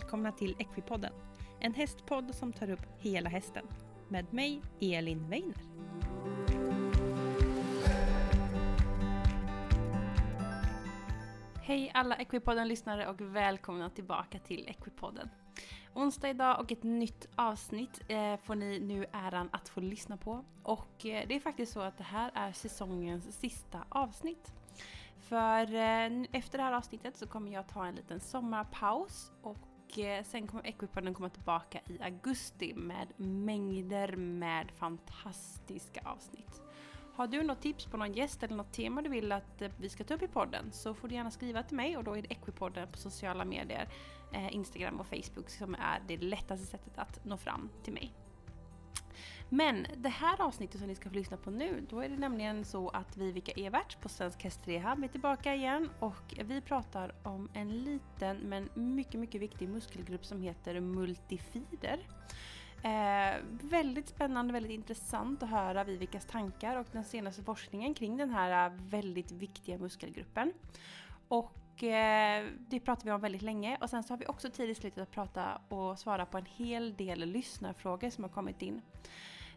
välkomna till Equipodden. En hästpodd som tar upp hela hästen. Med mig, Elin Weiner. Hej alla Equipodden-lyssnare och välkomna tillbaka till Equipodden. Onsdag idag och ett nytt avsnitt eh, får ni nu äran att få lyssna på. Och eh, det är faktiskt så att det här är säsongens sista avsnitt. För eh, efter det här avsnittet så kommer jag ta en liten sommarpaus och Eh, sen kommer Equipodden komma tillbaka i augusti med mängder med fantastiska avsnitt. Har du något tips på någon gäst eller något tema du vill att eh, vi ska ta upp i podden så får du gärna skriva till mig och då är det Equipodden på sociala medier, eh, Instagram och Facebook som är det lättaste sättet att nå fram till mig. Men det här avsnittet som ni ska få lyssna på nu, då är det nämligen så att Vivica Evert på Svensk Hästrehab är tillbaka igen och vi pratar om en liten men mycket, mycket viktig muskelgrupp som heter multifider. Eh, väldigt spännande, väldigt intressant att höra Vivicas tankar och den senaste forskningen kring den här eh, väldigt viktiga muskelgruppen. Och eh, det pratar vi om väldigt länge och sen så har vi också tid i slutet att prata och svara på en hel del lyssnarfrågor som har kommit in.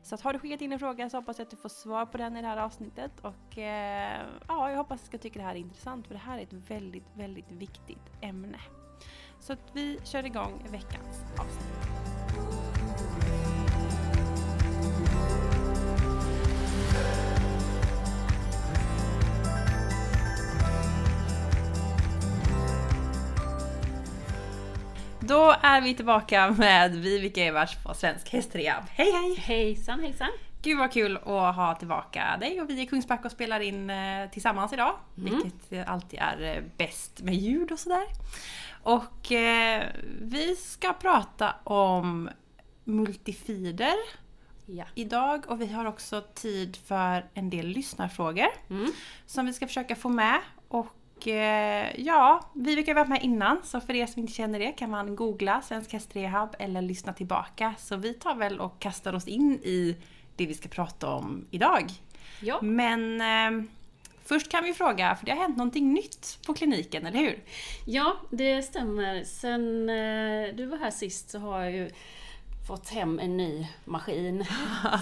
Så att har du skickat in en fråga så hoppas jag att du får svar på den i det här avsnittet och eh, ja, jag hoppas att du ska tycka det här är intressant för det här är ett väldigt, väldigt viktigt ämne. Så att vi kör igång veckans avsnitt. Då är vi tillbaka med Vivica Evers på Svensk Hästrehab. Hej hej! Hejsan hejsan! Gud vad kul att ha tillbaka dig och vi i Kungsbacka och spelar in eh, tillsammans idag. Mm. Vilket alltid är eh, bäst med ljud och sådär. Och eh, vi ska prata om multifider ja. idag och vi har också tid för en del lyssnarfrågor mm. som vi ska försöka få med. Och eh, ja, vi brukar varit med innan så för er som inte känner det kan man googla Svensk Hästrehab eller lyssna tillbaka. Så vi tar väl och kastar oss in i det vi ska prata om idag. Ja. Men eh, först kan vi fråga, för det har hänt någonting nytt på kliniken, eller hur? Ja, det stämmer. Sen eh, du var här sist så har jag ju fått hem en ny maskin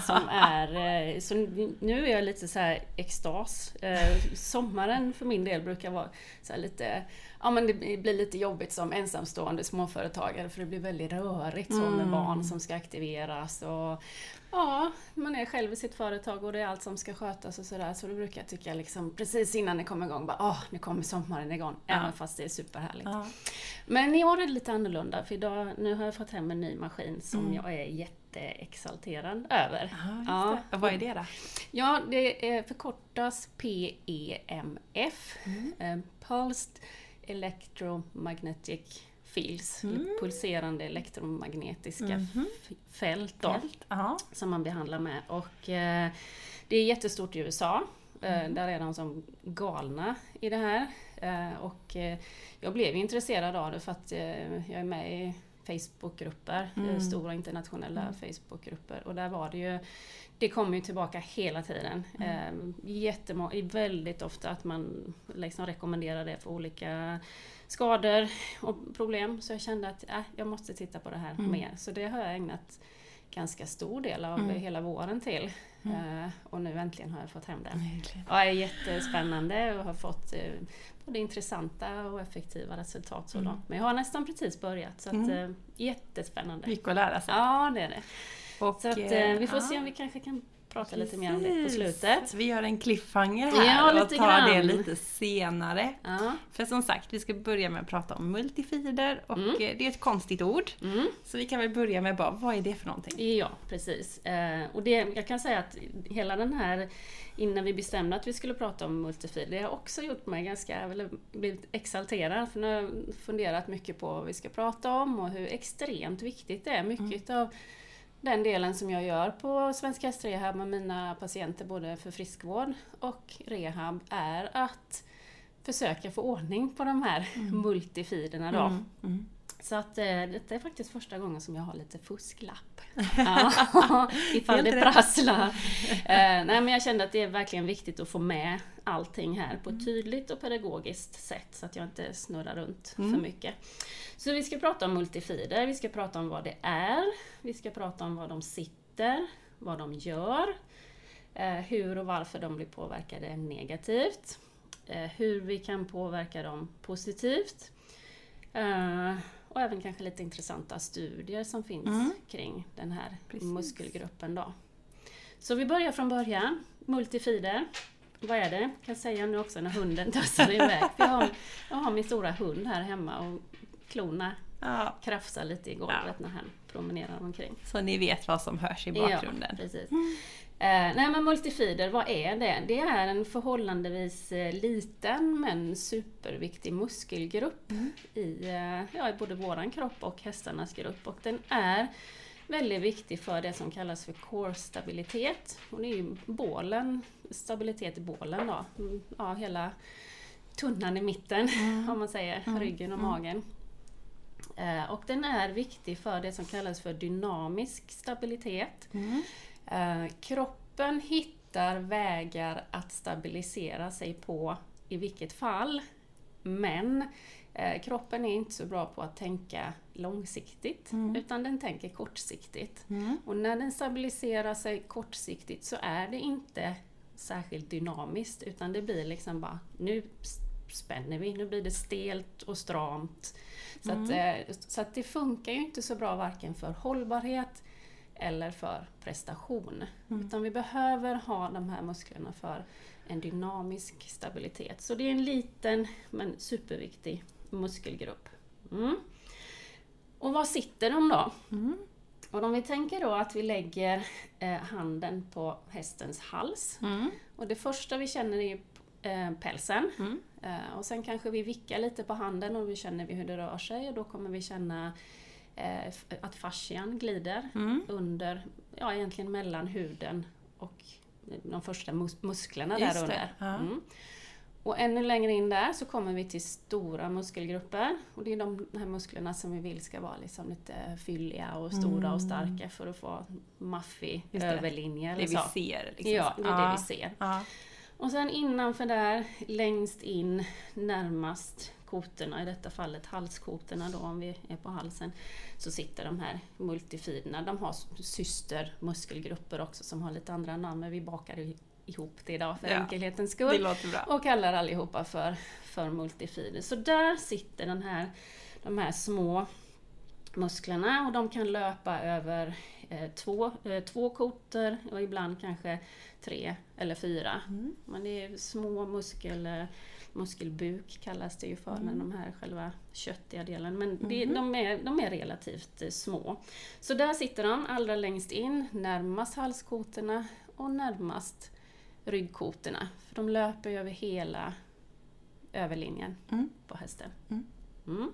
som är... Eh, så nu är jag lite så här extas. Eh, sommaren för min del brukar vara så lite... Ja men det blir lite jobbigt som ensamstående småföretagare för det blir väldigt rörigt så med mm. barn som ska aktiveras och Ja, man är själv i sitt företag och det är allt som ska skötas och sådär. Så då brukar jag tycka liksom precis innan det kommer igång, bara åh, nu kommer sommaren igång. Ja. Även fast det är superhärligt. Ja. Men i år är det lite annorlunda för idag, nu har jag fått hem en ny maskin som mm. jag är jätteexalterad över. Aha, ja. Och vad är det då? Ja, det förkortas PEMF. Mm. Eh, Pulsed Electromagnetic fields, mm. pulserande elektromagnetiska mm -hmm. fält, då, fält. som man behandlar med. Och eh, det är jättestort i USA. Eh, mm. Där är de som galna i det här. Eh, och eh, jag blev intresserad av det för att jag är med i Facebookgrupper, eh, mm. stora internationella mm. Facebookgrupper. Och där var det ju det kommer ju tillbaka hela tiden. Mm. Jättemånga, väldigt ofta att man liksom rekommenderar det för olika skador och problem. Så jag kände att äh, jag måste titta på det här mm. mer. Så det har jag ägnat ganska stor del av mm. hela våren till. Mm. Uh, och nu äntligen har jag fått hem den. Och det är jättespännande och har fått uh, både intressanta och effektiva resultat så mm. långt. Men jag har nästan precis börjat så att, uh, jättespännande. Mycket att lära sig. Ja, det är det. Och, så att, vi får se om vi kanske kan prata Precis. lite mer om det på slutet. Vi gör en cliffhanger här ja, och tar grann. det lite senare. Ja. För som sagt, vi ska börja med att prata om multifider och mm. det är ett konstigt ord. Mm. Så vi kan väl börja med bara, vad är det för någonting? Ja, precis. Eh, och det, jag kan säga att hela den här, innan vi bestämde att vi skulle prata om multifider, det har också gjort mig ganska, eller blivit exalterad. För nu har jag funderat mycket på vad vi ska prata om och hur extremt viktigt det är. Mycket mm. av den delen som jag gör på Svenska Hästrehab med mina patienter både för friskvård och rehab är att försöka få ordning på de här mm. multifiderna då. Mm. Mm. Så att eh, detta är faktiskt första gången som jag har lite fusklapp. ja, ifall det prasslar. Eh, nej men jag kände att det är verkligen viktigt att få med allting här på ett mm. tydligt och pedagogiskt sätt så att jag inte snurrar runt mm. för mycket. Så vi ska prata om multifider, vi ska prata om vad det är, vi ska prata om var de sitter, vad de gör, eh, hur och varför de blir påverkade negativt, hur vi kan påverka dem positivt, och även kanske lite intressanta studier som finns mm. kring den här Precis. muskelgruppen. Då. Så vi börjar från början. Multifider. Vad är det? Jag kan säga nu också när hunden tassar iväg. jag, har, jag har min stora hund här hemma och klorna ja. krafsar lite i golvet ja. när han promenerar omkring. Så ni vet vad som hörs i bakgrunden? Ja, precis. Mm. Eh, nej men multifider, vad är det? Det är en förhållandevis eh, liten men superviktig muskelgrupp mm. i, eh, ja, i både våran kropp och hästarnas grupp. Och den är väldigt viktig för det som kallas för core-stabilitet. Och det är ju bålen, stabilitet i bålen då. Mm, ja, hela tunnan i mitten, mm. om man säger, mm. ryggen och mm. magen. Och den är viktig för det som kallas för dynamisk stabilitet. Mm. Eh, kroppen hittar vägar att stabilisera sig på i vilket fall. Men eh, kroppen är inte så bra på att tänka långsiktigt mm. utan den tänker kortsiktigt. Mm. Och när den stabiliserar sig kortsiktigt så är det inte särskilt dynamiskt utan det blir liksom bara nu spänner vi, nu blir det stelt och stramt. Så, mm. att, eh, så att det funkar ju inte så bra varken för hållbarhet eller för prestation. Mm. Utan vi behöver ha de här musklerna för en dynamisk stabilitet. Så det är en liten men superviktig muskelgrupp. Mm. Och var sitter de då? Mm. Och om vi tänker då att vi lägger eh, handen på hästens hals. Mm. Och det första vi känner är eh, pälsen. Mm. Eh, och sen kanske vi vickar lite på handen och vi känner hur det rör sig och då kommer vi känna eh, att fascian glider mm. under, ja egentligen mellan huden och de första mus musklerna Just där under. Ja. Mm. Och ännu längre in där så kommer vi till stora muskelgrupper. Och det är de här musklerna som vi vill ska vara liksom lite fylliga och stora mm. och starka för att få maffig överlinje. Det vi ser. Liksom. Ja, det är ja. det vi ser. Och sen innanför där, längst in, närmast kotorna, i detta fallet halskotorna då om vi är på halsen, så sitter de här multifiderna. De har systermuskelgrupper också som har lite andra namn, men vi bakar ihop det idag för ja, enkelhetens skull. Och kallar allihopa för, för multifider. Så där sitter den här, de här små musklerna och de kan löpa över eh, två, eh, två kotor och ibland kanske tre eller fyra. Mm. Men det är små muskel, eh, muskelbuk kallas det ju för, mm. de här själva köttiga delen. Men det, mm. de, är, de är relativt eh, små. Så där sitter de allra längst in, närmast halskotorna och närmast ryggkotorna. För de löper över hela överlinjen mm. på hästen. Mm. Mm.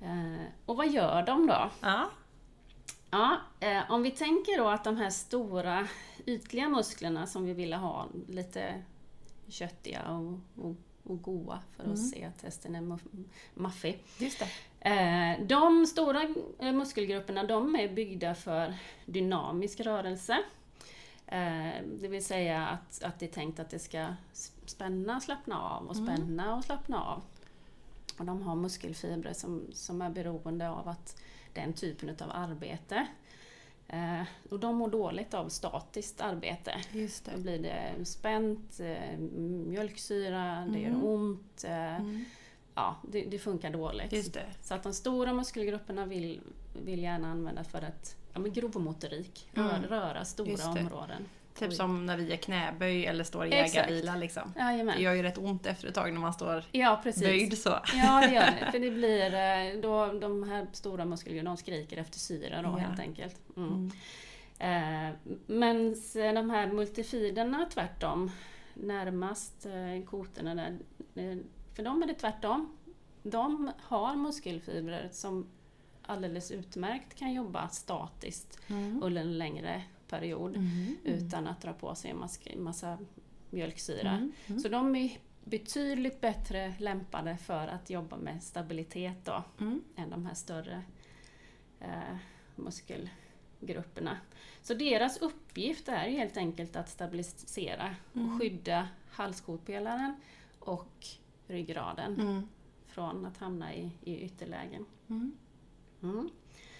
Eh, och vad gör de då? Ja. Ja, eh, om vi tänker då att de här stora ytliga musklerna som vi ville ha lite köttiga och, och, och goa för att mm. se att hästen är maffig. Just det. Eh, de stora eh, muskelgrupperna de är byggda för dynamisk rörelse. Eh, det vill säga att, att det är tänkt att det ska spänna, slappna av och mm. spänna mm. och slappna av. Och de har muskelfibrer som, som är beroende av att den typen av arbete. Eh, och de mår dåligt av statiskt arbete. Just det. Då blir det spänt, eh, mjölksyra, mm. det gör mm. ont. Eh, mm. Ja, det, det, funkar dåligt. Så att de stora muskelgrupperna vill, vill gärna använda för att ja, men grov motorik, mm. röra stora områden. Typ som när vi gör knäböj eller står i jägarbilar liksom. Jajamän. Det gör ju rätt ont efter ett tag när man står ja, precis. böjd så. Ja det gör det. För det blir, eh, då, de här stora muskelgrupperna de skriker efter syra då ja. helt enkelt. Mm. Mm. Eh, Men de här multifiderna tvärtom, närmast eh, kotorna där, eh, för dem är det tvärtom. De har muskelfibrer som alldeles utmärkt kan jobba statiskt mm. under en längre period mm. utan att dra på sig en massa, mjölksyra. Mm. Mm. Så de är betydligt bättre lämpade för att jobba med stabilitet då, mm. än de här större eh, muskelgrupperna. Så deras uppgift är helt enkelt att stabilisera mm. och skydda halskotpelaren och ryggraden mm. från att hamna i, i ytterlägen. Mm.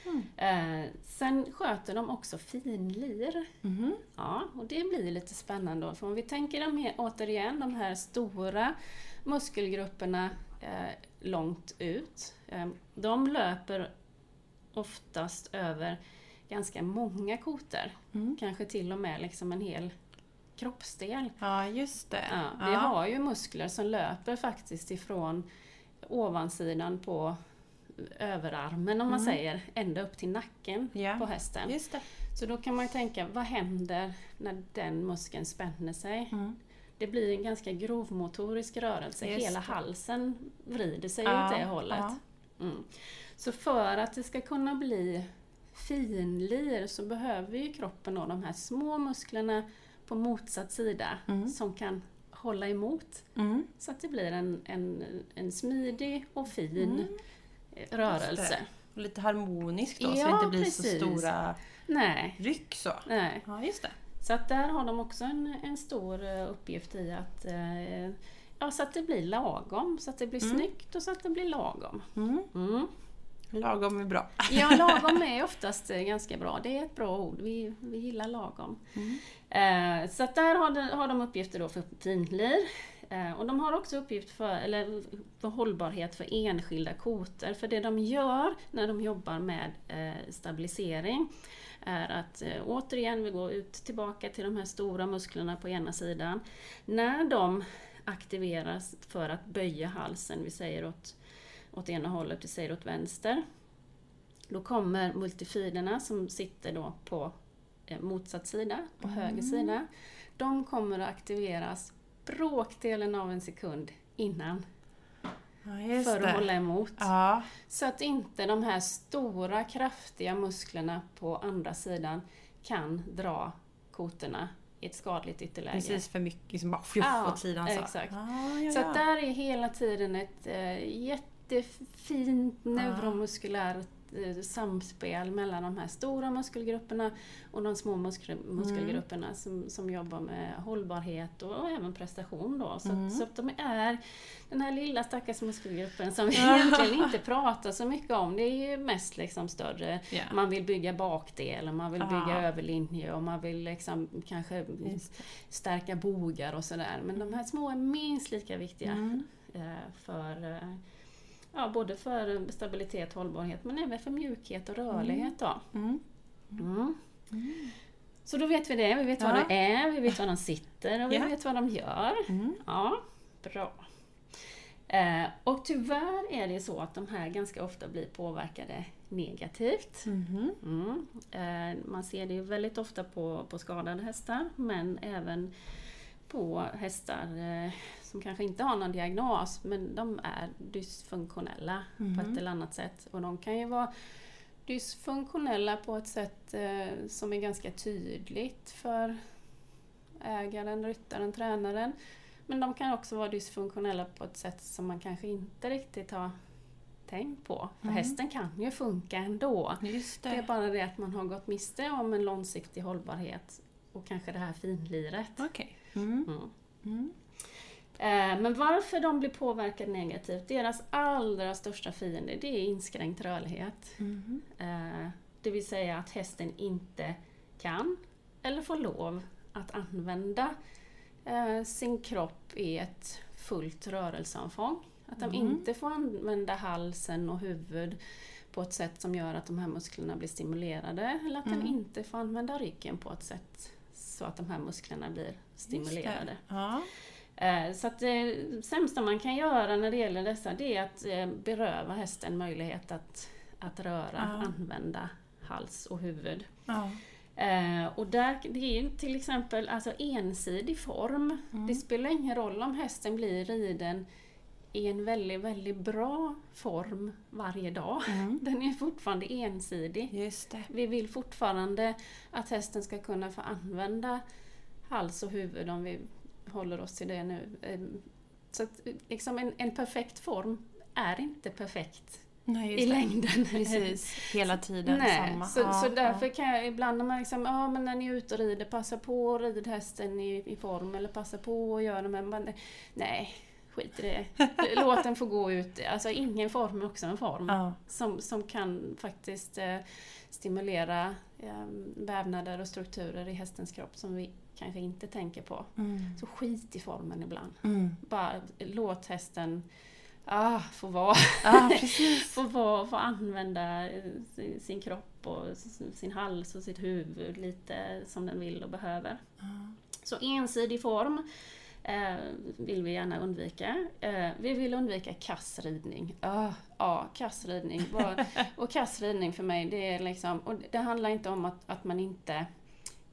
Mm. Eh, sen sköter de också finlir. Mm. Ja, och det blir lite spännande. För om vi tänker de här, återigen de här stora muskelgrupperna eh, långt ut. Eh, de löper oftast över ganska många koter. Mm. Kanske till och med liksom en hel kroppsdel. Ja, just det. Ja, vi ja. har ju muskler som löper faktiskt ifrån ovansidan på överarmen om man mm. säger, ända upp till nacken ja. på hästen. Just det. Så då kan man tänka, vad händer när den muskeln spänner sig? Mm. Det blir en ganska grovmotorisk rörelse, Just hela det. halsen vrider sig ja. åt det hållet. Ja. Mm. Så för att det ska kunna bli finlir så behöver ju kroppen då de här små musklerna på motsatt sida mm. som kan hålla emot. Mm. Så att det blir en, en, en smidig och fin mm. Rörelse. Lite harmoniskt då, ja, så det inte blir precis. så stora Nej. ryck. Så. Nej. Ja, just det. Så att där har de också en, en stor eh, uppgift i att eh, Ja, så att det blir lagom, så att det blir mm. snyggt och så att det blir lagom. Mm. Mm. Lagom är bra. Ja, lagom är oftast eh, ganska bra. Det är ett bra ord. Vi, vi gillar lagom. Mm. Eh, så där har de, har de uppgifter då för finlir. Eh, och de har också uppgift för, eller för hållbarhet för enskilda koter. För det de gör när de jobbar med eh, stabilisering är att eh, återigen, vi går ut tillbaka till de här stora musklerna på ena sidan. När de aktiveras för att böja halsen, vi säger åt åt ena hållet, vi säger åt vänster. Då kommer multifiderna som sitter då på motsatt sida, på mm. höger sida. De kommer att aktiveras bråkdelen av en sekund innan. Ja, för att det. hålla emot. Ja. Så att inte de här stora kraftiga musklerna på andra sidan kan dra kotorna i ett skadligt ytterläge. Precis, för mycket som bara fluff ja, åt sidan. Så. Exakt. Ah, så att där är hela tiden ett jätte jättefint neuromuskulärt eh, samspel mellan de här stora muskelgrupperna och de små muskel, muskelgrupperna mm. som, som jobbar med hållbarhet och, och även prestation. Då. Så, mm. så att de är den här lilla stackars muskelgruppen som vi egentligen inte pratar så mycket om. Det är ju mest liksom större, yeah. man vill bygga bakdel, och man vill bygga ah. överlinje och man vill liksom kanske stärka bogar och sådär. Men de här små är minst lika viktiga mm. Eh, för eh, Ja, både för stabilitet, hållbarhet men även för mjukhet och rörlighet. Då. Mm. Mm. Mm. Så då vet vi det, vi vet ja. vad det är, vi vet var de sitter och vi ja. vet vad de gör. Mm. Ja, bra. Eh, och tyvärr är det så att de här ganska ofta blir påverkade negativt. Mm-hmm. Mm. Eh, man ser det ju väldigt ofta på, på skadade hästar men även på hästar eh, som kanske inte har någon diagnos men de är dysfunktionella mm. på ett mhm. eller annat sätt. Och de kan ju vara dysfunktionella på ett sätt eh, som är ganska tydligt för ägaren, ryttaren, tränaren. Men de kan också vara dysfunktionella på ett sätt som man kanske inte riktigt har tänkt på. För mm. hästen kan ju funka ändå. Just det. det är bara det att man har gått miste om en långsiktig hållbarhet och kanske det här finliret. Okay. Mm. Mm. Eh, men varför de blir påverkade negativt, deras allra största fiende, det är inskränkt rörlighet. Mm. Det vill säga att hästen inte kan eller får lov att använda eh, sin kropp i ett fullt rörelseomfång. Att de mm. inte får använda halsen och huvud på ett sätt som gör att de här musklerna blir stimulerade eller att mm. den inte får använda ryggen på ett sätt så att de här musklerna blir stimulerade. Ja. Eh, så att det sämsta man kan göra när det gäller dessa det är att eh, beröva hästen möjlighet att, att röra, ja. använda hals och huvud. Ja. Eh, och där, det är till exempel alltså ensidig form. Mm. Det spelar ingen roll om hästen blir riden i en väldigt, väldigt bra form varje dag. Mm. Den är fortfarande ensidig. Vi vill fortfarande att hästen ska kunna få använda hals och huvud om vi håller oss till det nu, så att liksom en, en perfekt form är inte perfekt Nej, i längden. Precis, hela tiden Nej, samma. Så, ja, så därför ja. kan jag ibland när man liksom, ja men när ni är ute och rider, passa på att rida hästen i, i form eller passa på att göra det, men nej, skit i det. Låt den få gå ut. Alltså ingen form är också en form. Ja. Som, som kan faktiskt eh, stimulera eh, vävnader och strukturer i hästens kropp som vi kanske inte tänker på. Mm. Så skit i formen ibland. Mm. Bara låt hästen ah, få vara. Ah, få vara, få använda eh, sin kropp och sin hals och sitt huvud lite som den vill och behöver. Mm. Så ensidig form eh, vill vi gärna undvika. Eh, vi vill undvika kassridning. Oh, ja, kassridning. och kassridning för mig, det är liksom, och det handlar inte om att, att man inte...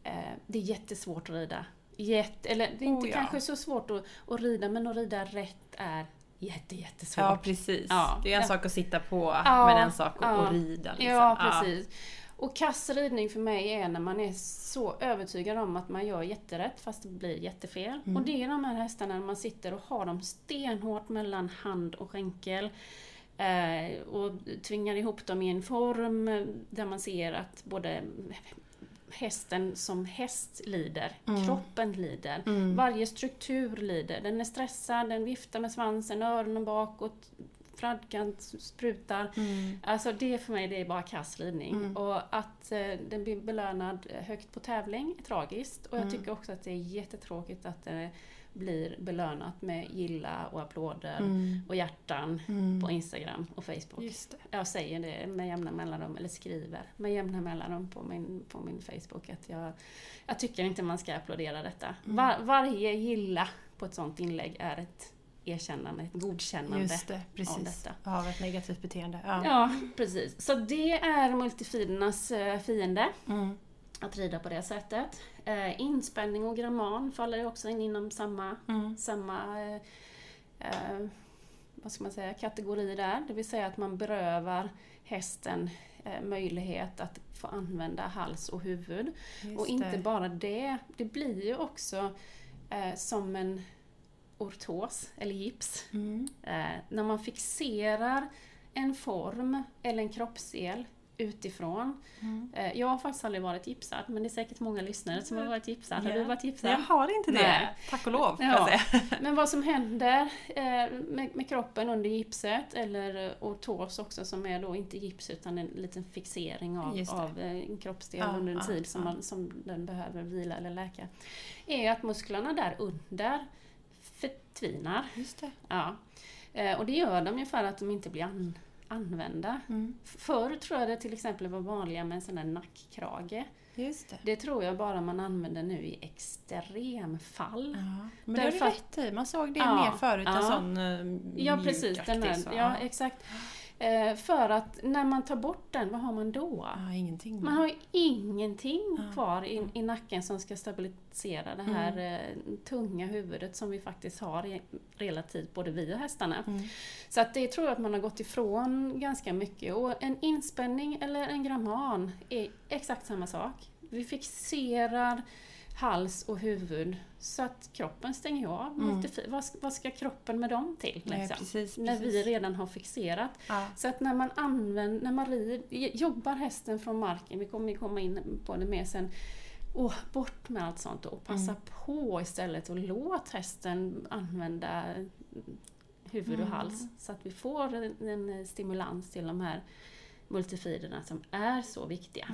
Eh, det är jättesvårt att rida. Jätte, eller det är inte oh, ja. kanske så svårt att, att rida, men att rida rätt är jätte, jättesvårt. Ja, precis. Ja. Det är en ja. sak att sitta på, men en sak att, rida. Liksom. Ja, precis. Och kassridning för mig är när man är så övertygad om att man gör jätterätt fast det blir jättefel. Mm. Och det är de här hästarna när man sitter och har dem stenhårt mellan hand och skänkel. Eh, och tvingar ihop dem i en form där man ser att både hästen som häst lider, mm. kroppen lider, mm. varje struktur lider. Den är stressad, den viftar med svansen, öronen bakåt, fradgan sprutar. Mm. Alltså det för mig det är bara kass ridning. Mm. Och att eh, den blir belönad högt på tävling är tragiskt. Och jag mm. tycker också att det är jättetråkigt att det blir belönat med gilla och applåder mm. och hjärtan mm. på Instagram och Facebook. Jag säger det med jämna mellanrum, eller skriver med jämna mellanrum på min, på min Facebook att jag, jag tycker inte man ska applådera detta. Mm. Var, varje gilla på ett sånt inlägg är ett erkännande, ett godkännande Just det, precis. av detta. Av ett negativt beteende. Ja, ja precis. Så det är multifidernas eh, fiende. Mm. Att rida på det sättet. Eh, inspänning och gramman faller också in inom samma, mm. samma eh, eh, vad ska man säga, kategori där. Det vill säga att man berövar hästen eh, möjlighet att få använda hals och huvud. Just och inte det. bara det, det blir ju också eh, som en ortos eller gips. Mm. Eh, när man fixerar en form eller en kroppsdel utifrån. Mm. Eh, jag har faktiskt aldrig varit gipsad, men det är säkert många lyssnare som har varit gipsad. Har du varit gipsad? Jag har inte det, Nej. tack och lov. Ja. men vad som händer eh, med, med, kroppen under gipset, eller ortos också, som är då inte gips utan en liten fixering av, av en kroppsdel ja, under en ja, tid som, man, som den behöver vila eller läka, är att musklerna där under förtvinar. Just det. Ja. Eh, och det gör de ju för att de inte blir an, använda. Mm. Förr tror jag det till exempel var vanligare med en sån där nackkrage. Just det. det tror jag bara man använder nu i extremfall. Ja. Men det har du rätt i, man såg det ja, mer förut, ja. en sån uh, Ja precis, den här, ja exakt. Eh, för att när man tar bort den, vad har man då? Ah, ingenting. Man har ju ingenting ah. kvar i, i nacken som ska stabilisera det här mm. eh, tunga huvudet som vi faktiskt har relativt både vi och hästarna. Mm. Så att det tror jag att man har gått ifrån ganska mycket. Och en inspänning eller en gramman är exakt samma sak. Vi fixerar hals och huvud så att kroppen stänger av. Mm. Vad, vad, ska kroppen med dem till? Liksom? Nej, precis, när precis. vi redan har fixerat. Ja. Så att när man använder, när man rid, jobbar hästen från marken, vi kommer komma in på det mer sen, och bort med allt sånt och passa mm. på istället och låt hästen använda huvud och mm. hals så att vi får en, en stimulans till de här multifiderna som är så viktiga.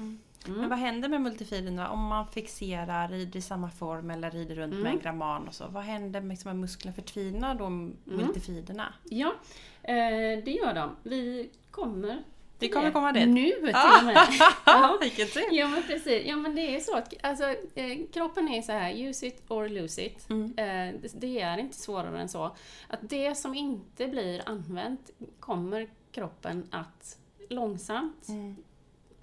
Mm. Mm. Men vad händer med multifiderna om man fixerar, rider i samma form eller rider runt mm. med en gramman och så? Vad händer med, liksom, musklerna? Förtvinar då mm. multifiderna? Ja, eh, det gör de. Vi kommer vi kommer komma dit. Nu till ah. och med. ja. Vilken tur! Ja men precis. Ja men det är så att alltså, eh, kroppen är så här, use it or lose it. Mm. Eh, det, det, är inte svårare än så. Att det som inte blir använt kommer kroppen att långsamt mm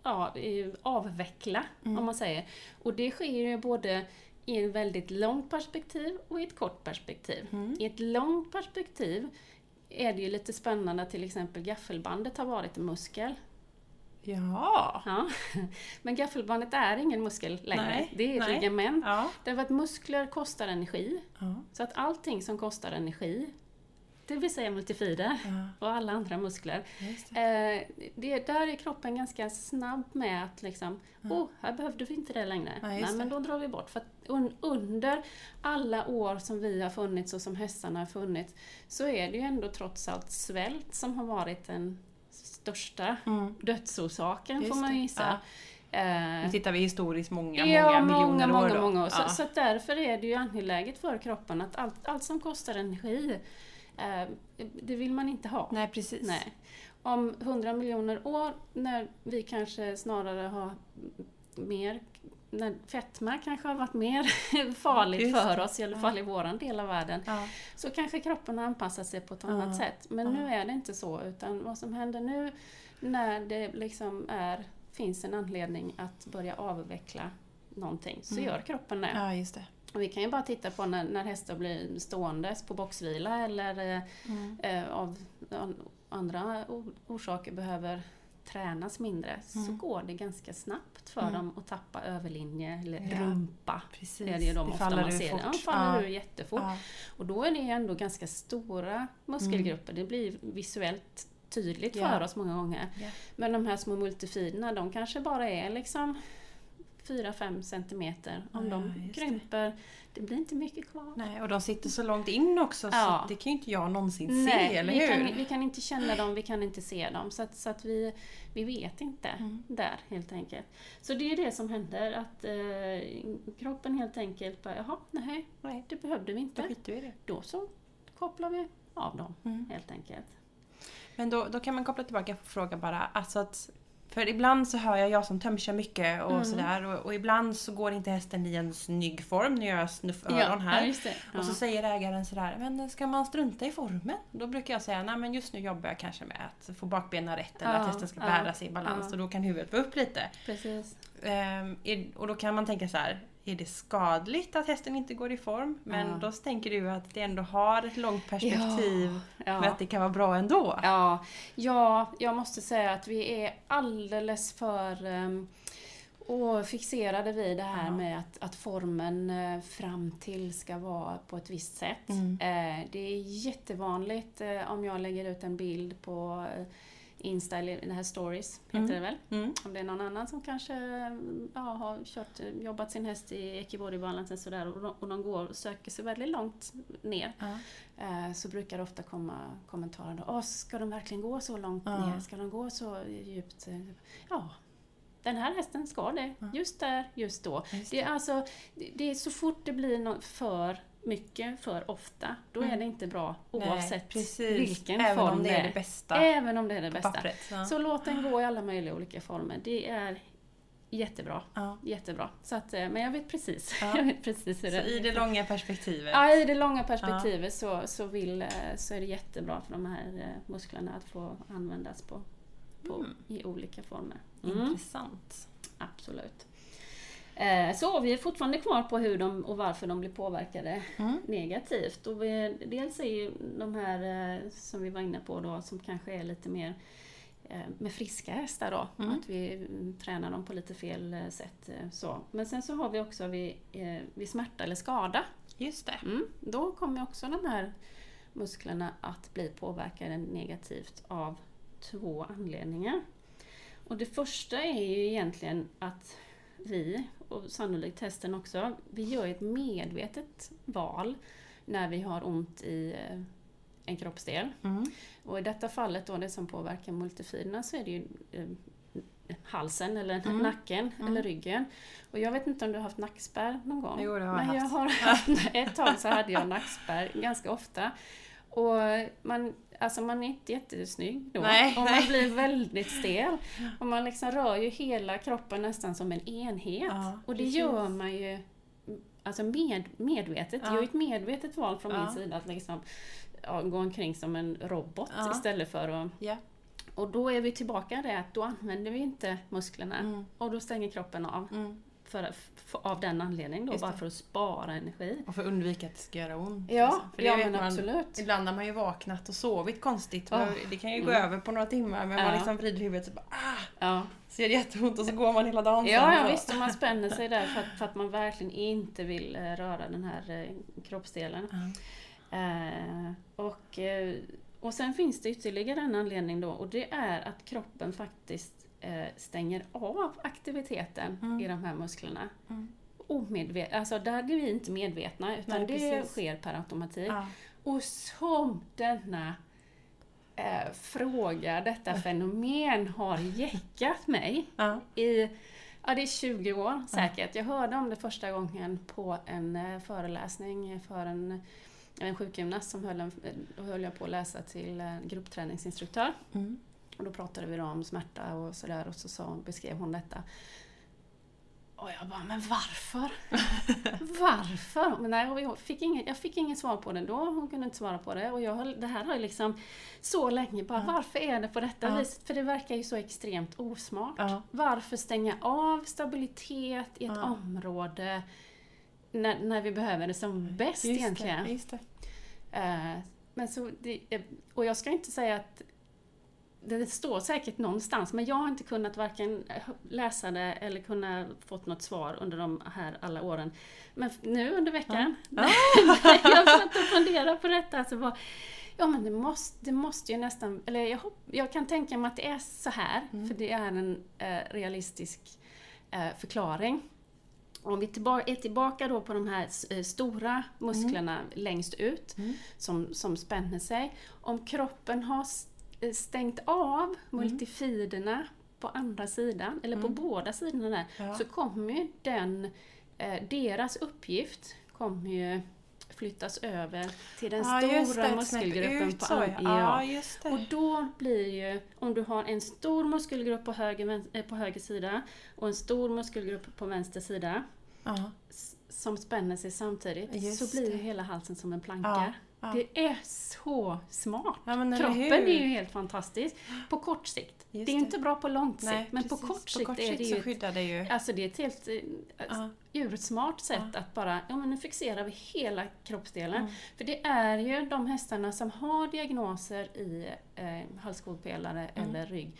ja, avveckla, mm. om man säger. Och det sker ju både i ett väldigt långt perspektiv och i ett kort perspektiv. Mm. I ett långt perspektiv är det ju lite spännande att till exempel gaffelbandet har varit en muskel. Ja. ja. Men gaffelbandet är ingen muskel längre. Nej, det är ett ligament. Ja. Därför att muskler kostar energi. Ja. Så att allting som kostar energi det vill säga multifider ja. och alla andra muskler. Det. Eh, det, där är kroppen ganska snabb med att liksom, ja. oh, här behövde vi inte det längre. Ja, Nej, men då drar vi bort. För un, under alla år som vi har funnits och som hästarna har funnits så är det ju ändå trots allt svält som har varit den största mm. dödsorsaken Just får man gissa. Nu tittar vi historiskt många, ja, många miljoner många, år. Många, många år. Så, så därför är det ju angeläget för kroppen att allt, allt som kostar energi Eh, det vill man inte ha. Nej, precis. Nej. Om hundra miljoner år, när vi kanske snarare har mer när fetma kanske har varit mer farligt för oss, i alla fall i våran del av världen, ja. så kanske kroppen har anpassat sig på ett annat ja. sätt. Men ja. nu är det inte så, utan vad som händer nu när det liksom är, finns en anledning att börja avveckla någonting, så mm. gör kroppen det. Vi kan ju bara titta på när, när hästar blir ståendes på boxvila eller eh, mm. eh, av andra orsaker behöver tränas mindre mm. så går det ganska snabbt för mm. dem att tappa överlinje eller ja. rumpa. Precis. Det är det de det ofta faller man ser. Fort. Ja, faller ja. ur jättefort. Ja. Och då är det ändå ganska stora muskelgrupper. Det blir visuellt tydligt för oss många gånger. Men de här små multifiderna, de kanske bara är liksom 4-5 centimeter. Om ja, de krymper, det. det. blir inte mycket kvar. Nej, och de sitter så långt in också ja. så det kan ju inte jag någonsin Nej, se, eller vi hur? Kan, vi kan inte känna dem, vi kan inte se dem. Så att, så att vi, vi vet inte mm. där helt enkelt. Så det är det som händer, att eh, kroppen helt enkelt bara, jaha, nej, nej, det behövde vi inte. Då vi det. Då så kopplar vi av dem mm. helt enkelt. Men då, då kan man koppla tillbaka på frågan bara, alltså att för ibland så hör jag, jag som tömkör mycket och mm. sådär och, och, ibland så går inte hästen i en snygg form. Nu gör jag snufföron ja, här. Ja, ja. Och så säger ägaren sådär, men ska man strunta i formen? Då brukar jag säga, nej men just nu jobbar jag kanske med att få bakbenen rätt eller att hästen ska bära sig i balans och då kan huvudet vara upp lite. Precis. Um, och då kan man tänka så här, är det skadligt att hästen inte går i form? Men ja. då tänker du att det ändå har ett långt perspektiv ja, ja. med att det kan vara bra ändå? Ja, ja jag måste säga att vi är alldeles för um, och fixerade vid det här med att, att formen uh, fram till ska vara på ett visst sätt. Mm. Uh, det är jättevanligt uh, om jag lägger ut en bild på Insta eller det här stories, heter mm. det väl? Mm. Om det är någon annan som kanske ja, har kört, jobbat sin häst i sådär och, de, och de går och söker sig väldigt långt ner. Mm. Eh, så brukar det ofta komma kommentarer då, Åh, ska de verkligen gå så långt ner? Ska de gå så djupt? Ja, den här hästen ska det. Just där, just då. Just det. det. är alltså, det är så fort det blir något för mycket för ofta, då mm. är det inte bra oavsett Nej, vilken Även form om det är det bästa. Även om det är det bästa. Pappret, ja. Så låt den gå i alla möjliga olika former. Det är jättebra. Ja. Jättebra. Så att, eh, men jag vet precis. Ja. jag vet precis hur så det i det långa perspektivet? Ja, i det långa perspektivet så, så, vill, eh, så är det jättebra för de här eh, musklerna att få användas på, på mm. i olika former. Mm. Intressant. Absolut. Eh, så vi är fortfarande kvar på hur de och varför de blir påverkade mm. negativt. Och vi, dels är ju de här eh, som vi var inne på då som kanske är lite mer eh, med friska hästar då, mm. att vi tränar dem på lite fel sätt. Så. Men sen så har vi också vid, vid smärta eller skada. Just det. Mm, då kommer också de här musklerna att bli påverkade negativt av två anledningar. Och det första är ju egentligen att vi, och sannolikt hästen också, vi gör ett medvetet val när vi har ont i eh, en kroppsdel. Mm. Och i detta fallet då, det som påverkar multifiderna, så är det ju eh, halsen eller mm. nacken mm. eller ryggen. Och jag vet inte om du har haft nackspärr någon gång? Jo, det har jag Men jag har haft. ett tag så hade jag nackspärr ganska ofta. Och man Alltså man är inte jättesnygg då. Nej, och nej. man blir väldigt stel. Och man liksom rör ju hela kroppen nästan som en enhet. Ja, och det precis. gör man ju alltså med, medvetet. Ja. Jag gör ett medvetet val från ja. min sida att liksom, ja, gå omkring som en robot istället för att... Ja. Och då är vi tillbaka i det att då använder vi inte musklerna mm. och då stänger kroppen av. Mm. För, för, av den anledningen då, bara för att spara energi. Och för att undvika att det ska göra ont. Ja, liksom. för ja men man, absolut. Ibland har man ju vaknat och sovit konstigt. Oh. Det kan ju gå mm. över på några timmar men ja. man liksom vrider huvudet och bara ah! Ja. Så gör det jätteont och så går man hela dagen Ja, ja visst, och man spänner sig där för att, för att man verkligen inte vill eh, röra den här eh, kroppsdelen. Mm. Eh, och, eh, och sen finns det ytterligare en anledning då och det är att kroppen faktiskt stänger av aktiviteten mm. i de här musklerna. Mm. Omedvet alltså där är vi inte medvetna utan Nej, det precis. sker per automatik. Ja. Och som denna eh, fråga, detta fenomen har jäckat mig ja. i Ja, det är 20 år säkert. Jag hörde om det första gången på en eh, föreläsning för en, en sjukgymnast som höll, en, då höll jag på att läsa till eh, gruppträningsinstruktör. Mm. Och då pratade vi om smärta och sådär och så sa, beskrev hon detta. Och jag bara, men varför? varför? Men nej, jag, fick ingen, jag fick ingen svar på det då, hon kunde inte svara på det. Och jag, det här har jag liksom så länge bara, ja. varför är det på detta ja. viset? För det verkar ju så extremt osmart. Ja. Varför stänga av stabilitet i ett område när, när vi behöver det som bäst just egentligen? Det, det. Uh, men så det, och jag ska inte säga att det står säkert någonstans, men jag har inte kunnat varken läsa det eller kunnat fått något svar under de här alla åren. Men nu under veckan, ja. jag satt och funderat på detta, alltså vad, ja men det måste, det måste ju nästan, eller jag, jag kan tänka mig att det är så här, mm. för det är en eh, realistisk eh, förklaring. Om vi tillbaka, är tillbaka då på de här eh, stora musklerna mm. längst ut, mm. som, som spänner sig. Om kroppen har stängt av mm. multifiderna på andra sidan, eller på mm. båda sidorna där, ja. så kommer ju den, eh, deras uppgift kommer ju flyttas över till den ja, stora det, muskelgruppen ut, på ja. ja Och då blir ju, om du har en stor muskelgrupp på höger, eh, på höger sida och en stor muskelgrupp på vänster sida som spänner sig samtidigt, just så blir ju hela halsen som en planka. Ja. Det är så smart! Ja, Kroppen är ju helt fantastisk på kort sikt. Just det är det. inte bra på lång sikt, Nej, men precis. på kort sikt, på kort är det ju, skyddar det ju... Alltså det är ett helt uh, ursmart sätt ja. att bara, ja men nu fixerar vi hela kroppsdelen. Mm. För det är ju de hästarna som har diagnoser i eh, halskotpelare mm. eller rygg,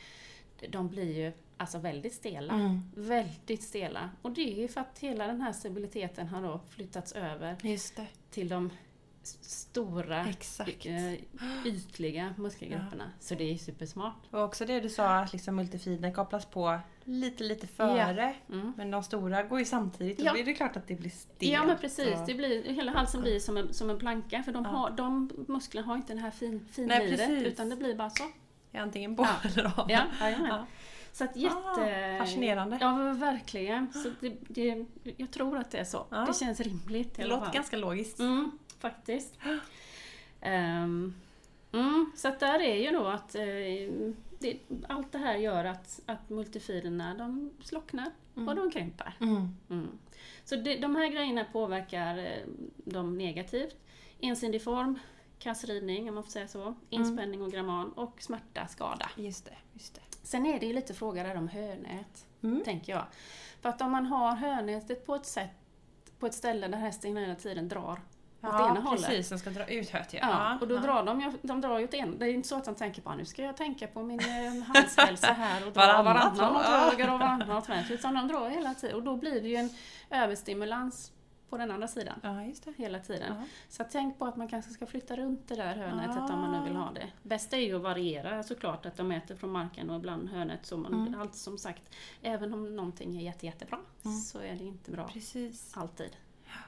de blir ju alltså väldigt stela. Mm. Väldigt stela. Och det är ju för att hela den här stabiliteten har då flyttats över till de stora, Exakt. Eh, ytliga muskelgrupperna. Ja. Så det är supersmart. Och också det du sa att liksom multifiden kopplas på lite, lite före. Ja. Mm. Men de stora går ju samtidigt och ja. då är det klart att det blir stelt. Ja men precis, det blir, hela halsen blir som en, som en planka för de, har, de musklerna har inte det här fin, finliret utan det blir bara så. Antingen på eller av. Ja, ja, så att jätte... Ah, fascinerande. Ja, verkligen. Så det, det, jag tror att det är så. Det känns rimligt. Det låter ganska logiskt. Mm faktiskt. Um, mm, så att där är ju då att uh, det, allt det här gör att, att multifilerna de slocknar mm. och de krymper. Mm. mm. Så det, de här grejerna påverkar uh, dem negativt. Ensidig form, kassridning om man får säga så, mm. inspänning och gramman och smärta, skada. Just det, just det. Sen är det ju lite fråga där om hönät, mm. tänker jag. För att om man har hönätet på ett sätt på ett ställe där hästen hela tiden drar ja, ena hållet. precis, de ska dra ut höet ja. ja. och då drar de de drar ju åt en, Det är inte så att de tänker på nu ska jag tänka på min eh, handshälsa här och dra varannan, varannan åt höger och varannan åt vänster. Utan de drar hela tiden och då blir det ju en överstimulans på den andra sidan. Ja, just det. Hela tiden. Ja. Så tänk på att man kanske ska flytta runt det där hörnätet ja. om man nu vill ha det. Bäst är ju att variera såklart, att de äter från marken och ibland hörnet. Så man, mm. Allt som sagt, även om någonting är jätte, jättebra mm. så är det inte bra Precis. alltid.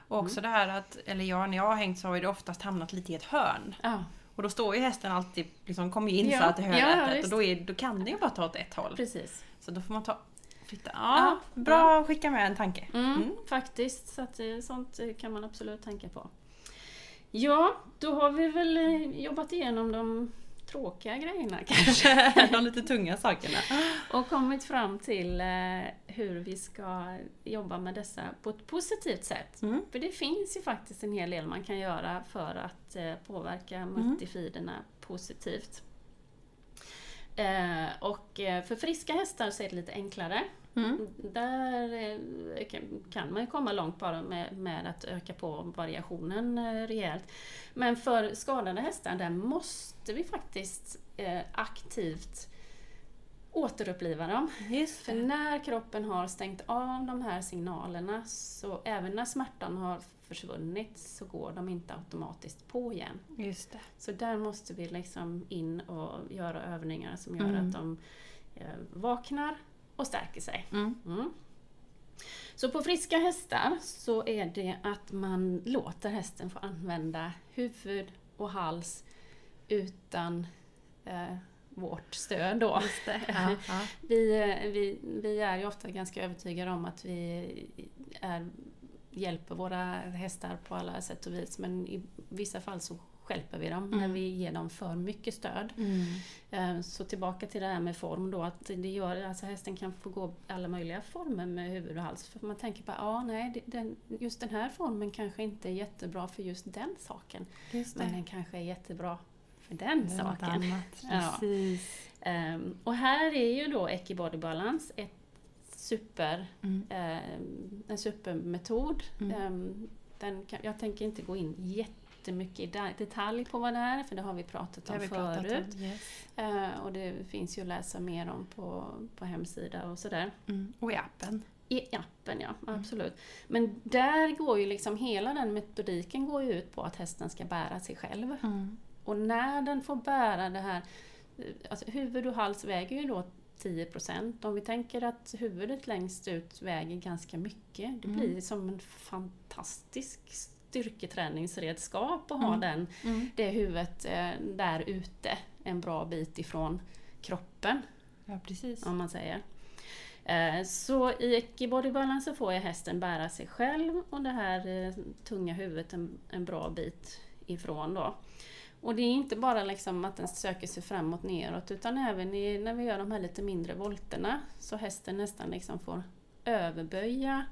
Och också mm. det här att, eller jag, när jag har hängt så har det oftast hamnat lite i ett hörn. Ja. Och då står ju hästen alltid, liksom kommer ju insatt ja. i hörnet ja, och då, är, då kan den ju bara ta åt ett håll. Precis. Så då får man ta flytta. Ja, ja bra att skicka med en tanke. Mm, mm. Faktiskt, så att, eh, sånt eh, kan man absolut tänka på. Ja, då har vi väl eh, jobbat igenom de tråkiga grejerna kanske. de lite tunga sakerna. Och kommit fram till eh, hur vi ska jobba med dessa på ett positivt sätt. Mm. För det finns ju faktiskt en hel del man kan göra för att eh, påverka mm. multifiderna mm. positivt. Eh, och för friska hästar så är det lite enklare. Mm. Där eh, kan man komma långt bara med, med att öka på variationen eh, rejält. Men för skadade hästar, där måste vi faktiskt aktivt återuppliva dem. För när kroppen har stängt av de här signalerna, så även när smärtan har försvunnit, så går de inte automatiskt på igen. Just det. Så där måste vi liksom in och göra övningar som gör mm. att de eh, vaknar och stärker sig. Mm. Mm. Så på friska hästar så är det att man låter hästen få använda huvud och hals utan eh, vårt stöd då. Ja, ja. Vi, vi, vi är ju ofta ganska övertygade om att vi är, hjälper våra hästar på alla sätt och vis men i vissa fall så skälper vi dem mm. när vi ger dem för mycket stöd. Mm. Eh, så tillbaka till det här med form då, att det gör, alltså hästen kan få gå alla möjliga former med huvud och hals. För man tänker bara, ja nej, den, just den här formen kanske inte är jättebra för just den saken. Just men den kanske är jättebra för den det saken. Annat, ja. Um, och här är ju då Ecki Balance ett super, mm. um, en supermetod. Mm. Den kan, jag tänker inte gå in jättemycket i detalj på vad det är, för det har vi pratat om vi förut. Pratat om, yes. uh, och det finns ju att läsa mer om på, på hemsida och sådär. Mm. Och i appen. I appen ja, mm. absolut. Men där går ju liksom hela den metodiken går ju ut på att hästen ska bära sig själv. Mm. Och när den får bära det här, alltså huvud och hals väger ju då 10% Om vi tänker att huvudet längst ut väger ganska mycket, det blir mm. som en fantastisk styrketräningsredskap att ha mm. den, mm. det huvudet eh, där ute en bra bit ifrån kroppen. Ja, precis. Om man säger. Eh, så i Ecki Balance så får jag hästen bära sig själv och det här eh, tunga huvudet en, en bra bit ifrån då. Och det är inte bara liksom att den söker sig framåt neråt utan även i, när vi gör de här lite mindre volterna så hästen nästan liksom får överböja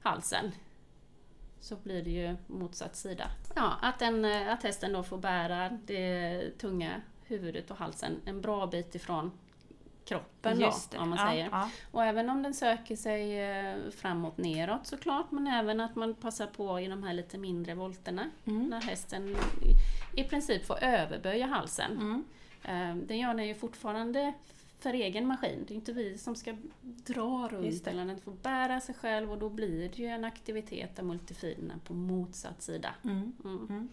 halsen. Så blir det ju motsatt sida. Ja, att, den, att hästen då får bära det tunga huvudet och halsen en bra bit ifrån kroppen då, om man säger. Ja. Och även om den söker sig eh, framåt neråt såklart, men även att man passar på i de här lite mindre volterna. Mm. När hästen i princip får överböja halsen. Mm. Eh, det gör den ju fortfarande för egen maskin. Det är inte vi som ska dra runt utan den får bära sig själv och då blir det ju en aktivitet av multifiderna på motsatt sida. Mm. Mm. mm.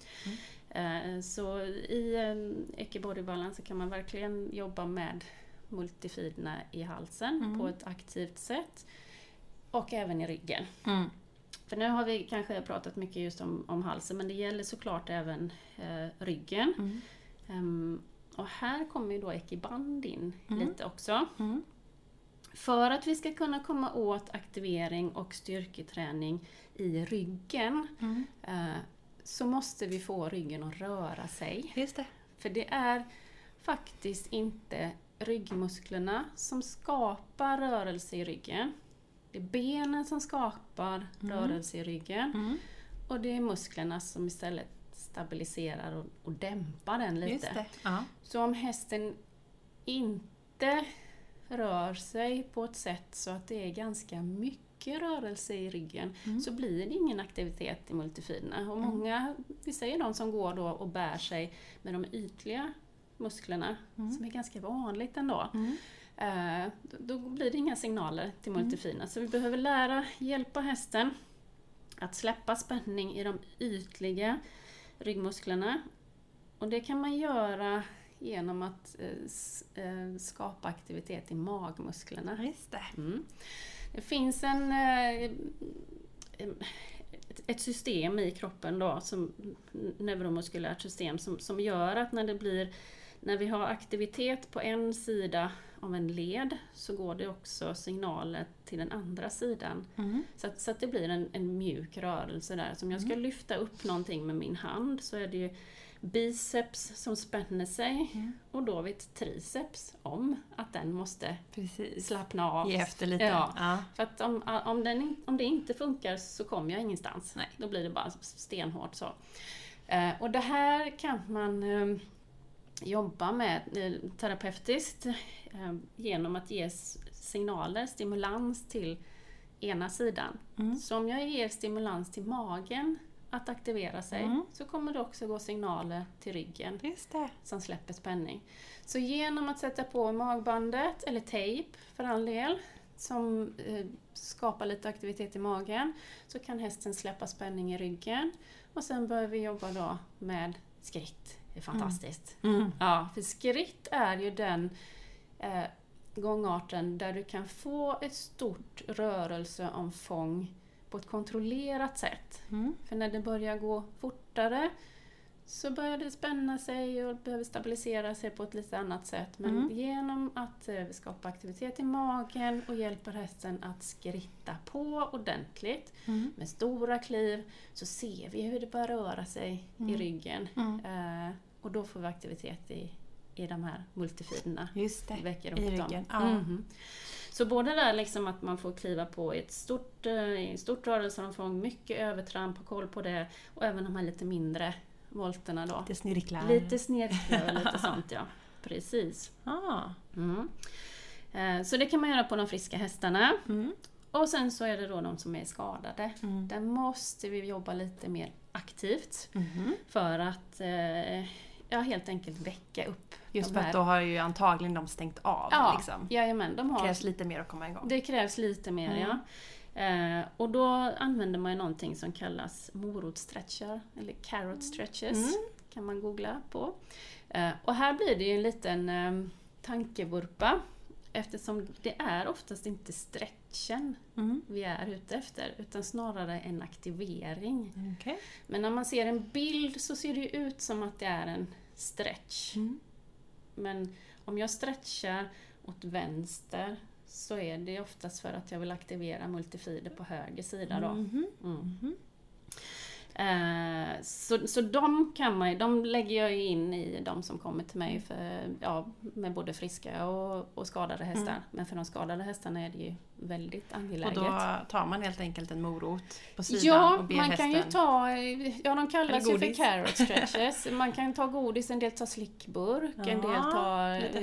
Eh, så i Ecke Body Balance kan man verkligen jobba med multifiderna i halsen mm. på ett aktivt sätt. Och även i ryggen. Mm. För nu har vi kanske pratat mycket just om, om halsen men det gäller såklart även eh, ryggen. Mm. Um, och här kommer ju då ekiband in mm. lite också. Mm. För att vi ska kunna komma åt aktivering och styrketräning i ryggen mm. eh, så måste vi få ryggen att röra sig. Just det. För det är faktiskt inte ryggmusklerna som skapar rörelse i ryggen. Det är benen som skapar mm. rörelse i ryggen. Mm. Och det är musklerna som istället stabiliserar och, och dämpar den lite. Så om hästen inte rör sig på ett sätt så att det är ganska mycket rörelse i ryggen mm. så blir det ingen aktivitet i multifiderna. Och mm. många, vi säger de som går då och bär sig med de ytliga musklerna, mm. som är ganska vanligt ändå. Mm. Eh, då blir det inga signaler till mm. multifina. Så vi behöver lära, hjälpa hästen att släppa spänning i de ytliga ryggmusklerna. Och det kan man göra genom att eh, eh, skapa aktivitet i magmusklerna. Just det. Mm. det finns en, ett system i kroppen då, som neuromuskulärt system, som, som gör att när det blir när vi har aktivitet på en sida av en led så går det också signaler till den andra sidan. Mm. Så, att, så att det blir en, en mjuk rörelse där. Så om jag ska mm. lyfta upp någonting med min hand så är det ju biceps som spänner sig mm. och då vet triceps om att den måste Precis. slappna av. Ge efter lite. Ja. ja. För att om, om, den, om det inte funkar så kommer jag ingenstans. Nej. Då blir det bara stenhårt så. Eh, och det här kan man eh, jobba med eh, terapeutiskt eh, genom att ge signaler, stimulans till ena sidan. Mm. Så om jag ger stimulans till magen att aktivera sig mm. så kommer det också gå signaler till ryggen som släpper spänning. Så genom att sätta på magbandet, eller tejp för all del, som eh, skapar lite aktivitet i magen, så kan hästen släppa spänning i ryggen. Och sen börjar vi jobba då med skritt. Är fantastiskt. Mm. Mm. Ja, för skritt är ju den eh, gångarten där du kan få ett stort rörelseomfång på ett kontrollerat sätt. Mm. För när det börjar gå fortare så börjar det spänna sig och behöver stabilisera sig på ett lite annat sätt. Men mm. genom att eh, skapa aktivitet i magen och hjälper hästen att skritta på ordentligt mm. med stora kliv så ser vi hur det börjar röra sig mm. i ryggen. Mm. Eh, och då får vi aktivitet i, i de här multifiderna. Just det, i ryggen. Ja. Mm. Så både där liksom att man får kliva på ett stort, eh, stort rörelseomfång, mycket övertramp, ha koll på det och även de här lite mindre volterna då. Lite snirklar. Lite snirklar och lite sånt ja. Precis. Ah. Mm. Eh, så det kan man göra på de friska hästarna. Mm. Och sen så är det då de som är skadade. Mm. Där måste vi jobba lite mer aktivt mm. för att eh, ja, helt enkelt väcka upp Just för att då har ju antagligen de stängt av. Ja, liksom. jajamän, de har, det krävs lite mer att komma igång. Det krävs lite mer, mm. ja. Eh, och då använder man ju någonting som kallas morotstretchar, eller carrot stretches, mm. kan man googla på. Eh, och här blir det ju en liten eh, tankevurpa, eftersom det är oftast inte stretchen mm. vi är ute efter, utan snarare en aktivering. Okay. Men när man ser en bild så ser det ut som att det är en stretch. Mm. Men om jag stretchar åt vänster så är det oftast för att jag vill aktivera multifider på höger sida då. Mm -hmm. mm. Eh, så, så de kan man de lägger jag in i de som kommer till mig för, ja, med både friska och, och skadade hästar. Mm. Men för de skadade hästarna är det ju väldigt angeläget. Och då tar man helt enkelt en morot på sidan ja, och ber man hästen... kan ju ta, ja de kallas ju för carrot stretches. man kan ta godis, en del tar slickburk, ja, en del tar... Lite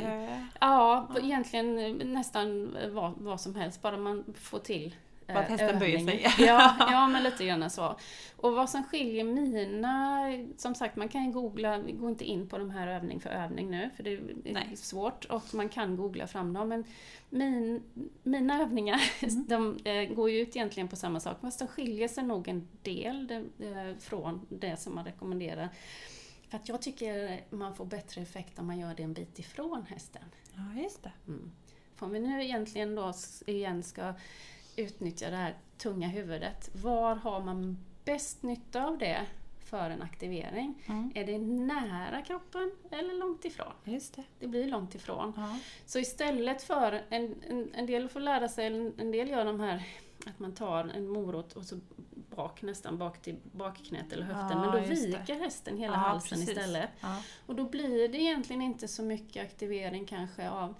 ja, ja, egentligen nästan vad, vad som helst, bara man får till bara att hästen böjer sig. ja, ja, men lite grann så. Och vad som skiljer mina, som sagt man kan ju googla, vi går inte in på de här övning för övning nu, för det är Nej. svårt och man kan googla fram dem. Men min, mina övningar, mm. de eh, går ju ut egentligen på samma sak, fast de skiljer sig nog en del det, eh, från det som man rekommenderar. För att jag tycker man får bättre effekt om man gör det en bit ifrån hästen. Ja, just det. Mm. För om vi nu egentligen då igen ska utnyttja det här tunga huvudet. Var har man bäst nytta av det för en aktivering? Mm. Är det nära kroppen eller långt ifrån? Just det. det blir långt ifrån. Ja. Så istället för, en, en, en del får lära sig, en del gör de här att man tar en morot och så bak, nästan bak till bakknät eller höften. Ja, men då viker hästen hela ja, halsen precis. istället. Och då blir det egentligen inte så mycket aktivering kanske av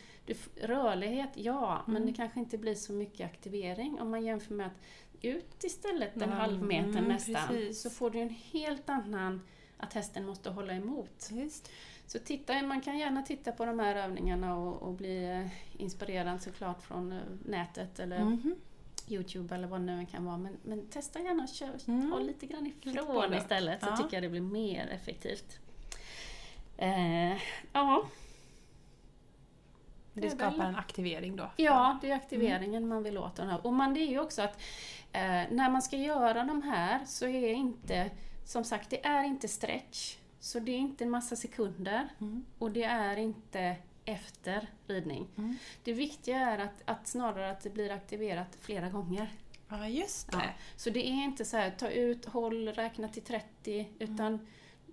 rörlighet, ja, mm. men det kanske inte blir så mycket aktivering om man jämför med att ut istället en mm. halv meter mm, nästan, precis. så får du en helt annan, att hästen måste hålla emot. Just. Så titta, man kan gärna titta på de här övningarna och, och bli eh, inspirerad såklart från eh, nätet eller mm. Youtube eller vad det nu kan vara. Men, men testa gärna att mm. ta lite grann ifrån lite istället så ja. tycker jag det blir mer effektivt. Eh, ja. Det, skapar en aktivering då? Ja, det är aktiveringen mm. man vill åt. Den här. Och man, det är ju också att eh, när man ska göra de här så är inte, som sagt, det är inte stretch. Så det är inte en massa sekunder mm. och det är inte efter ridning. Mm. Det viktiga är att, att, snarare att det blir aktiverat flera gånger. Ja, just det. Ja. Så det är inte så här, ta ut, håll, räkna till 30, utan mm.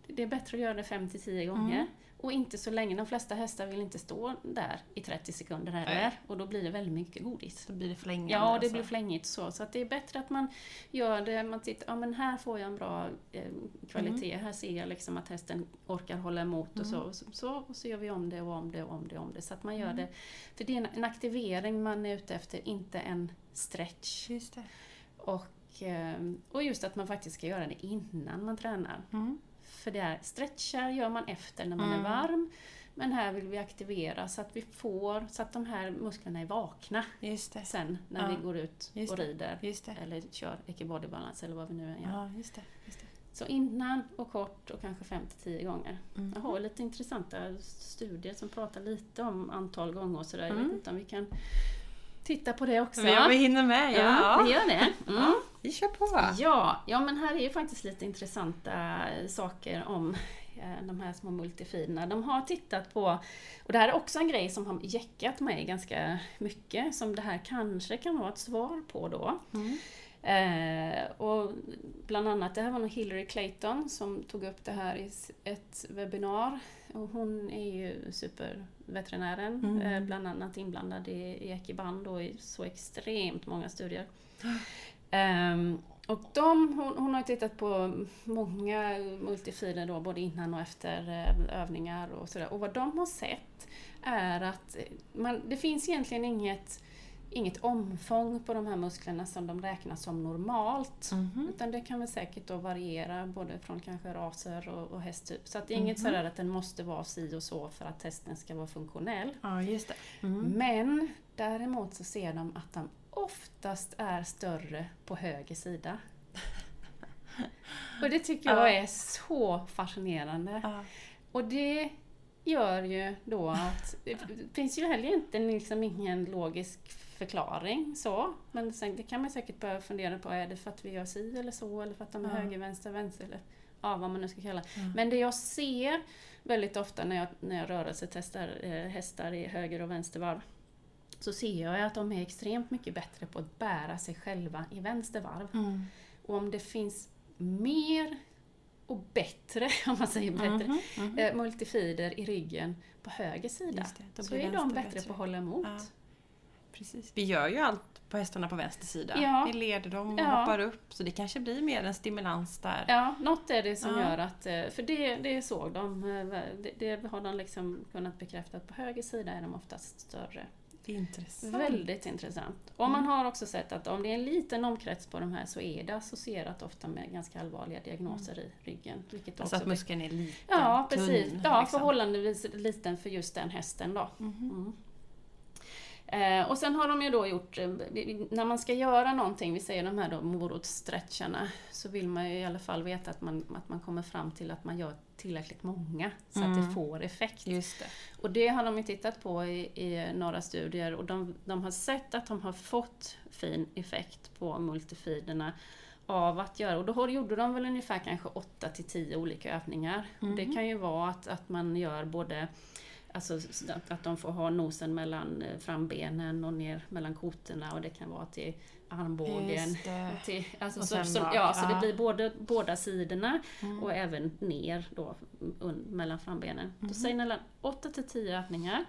det är bättre att göra det 5 10 gånger. Mm. Och inte så länge, de flesta hästar vill inte stå där i 30 sekunder heller. Och då blir det väldigt mycket godis. Då blir det flängigt. Ja, det alltså. blir flängigt så. Så att det är bättre att man gör det, man tittar, ja men här får jag en bra eh, kvalitet. Mm. Här ser jag liksom att hästen orkar hålla emot och så. Mm. Och så, så, och så gör vi om det och om det och om det och om det. Så att man gör mm. det. För det är en, en, aktivering man är ute efter, inte en stretch. Just det. Och, eh, och just att man faktiskt ska göra det innan man tränar. Mm. För det är stretchar gör man efter när man mm. är varm. Men här vill vi aktivera så att vi får, så att de här musklerna är vakna sen när ja. vi går ut och rider. Eller kör ecke balance eller vad vi nu än gör. Ja, just det, just det. Så innan och kort och kanske 5-10 gånger. Mm. Jag har lite intressanta studier som pratar lite om antal gånger och sådär. Mm. Jag vet inte om vi kan titta på det också. Ja, vi hinner med. Ja, ja vi gör det. Mm. Ja, vi kör på. Ja, ja, men här är ju faktiskt lite intressanta saker om eh, de här små multifiderna. De har tittat på, och det här är också en grej som har jäckat mig ganska mycket, som det här kanske kan vara ett svar på då. Mm. Eh, och bland annat, det här var nog Hillary Clayton som tog upp det här i ett webbinar. Och hon är ju superveterinären, mm. eh, bland annat inblandad i, i Ekiband och i så extremt många studier. Eh, och de, hon, hon, har tittat på många multifiler då, både innan och efter eh, övningar och sådär. Och vad de har sett är att man, det finns egentligen inget inget omfång på de här musklerna som de räknas som normalt. Mm -hmm. Utan det kan väl säkert då variera både från kanske raser och, och hästtyp. Så att det är inget mm -hmm. sådär att den måste vara si och så för att hästen ska vara funktionell. Ja, just det. Mm. Men däremot så ser de att de oftast är större på höger sida. och det tycker jag ja. är så fascinerande. Ja. Och det gör ju då att det finns ju heller inte liksom ingen logisk förklaring så. Men sen det kan man säkert börja fundera på, är det för att vi gör si eller så eller för att de är ja. höger, vänster, vänster eller ja, vad man nu ska kalla mm. Men det jag ser väldigt ofta när jag, när jag rörelsetestar eh, hästar i höger och vänstervarv så ser jag att de är extremt mycket bättre på att bära sig själva i vänstervarv. Mm. Och om det finns mer och bättre, om man säger bättre, mm -hmm, mm multifider i ryggen på höger sida. Det, så är de bättre, bättre, på att hålla emot. Ja. Precis. Vi gör ju allt på hästarna på vänster sida. Ja. Vi leder dem och ja. hoppar upp. Så det kanske blir mer en stimulans där. Ja, något är det som ja. gör att... Eh, för det, det såg de. Eh, det, det har de liksom kunnat bekräfta att på höger sida är de oftast större. Intressant. Väldigt intressant. Och man har också sett att om det är en liten omkrets på de här så är det associerat ofta med ganska allvarliga diagnoser mm. i ryggen. Vilket alltså att muskeln är liten? Ja, precis. Tunn, ja, liksom. förhållandevis liten för just den hästen då. Mm. Mm. Eh, och sen har de ju då gjort, eh, när man ska göra någonting, vi säger de här då morotsstretcharna, så vill man ju i alla fall veta att man, att man kommer fram till att man gör tillräckligt många så mm. att det mm. får effekt. Det. Och det har de ju tittat på i, i några studier och de, de har sett att de har fått fin effekt på multifiderna av att göra, och då gjorde de väl ungefär kanske 8 till 10 olika övningar. Mm. Det kan ju vara att, att man gör både Alltså att de får ha nosen mellan eh, frambenen och ner mellan kotorna och det kan vara till armbågen. Till, alltså så, så, ja, ja, så det blir både, båda sidorna mm. och även ner då un, mellan frambenen. Mm. Då säger mellan 8 till 10 övningar.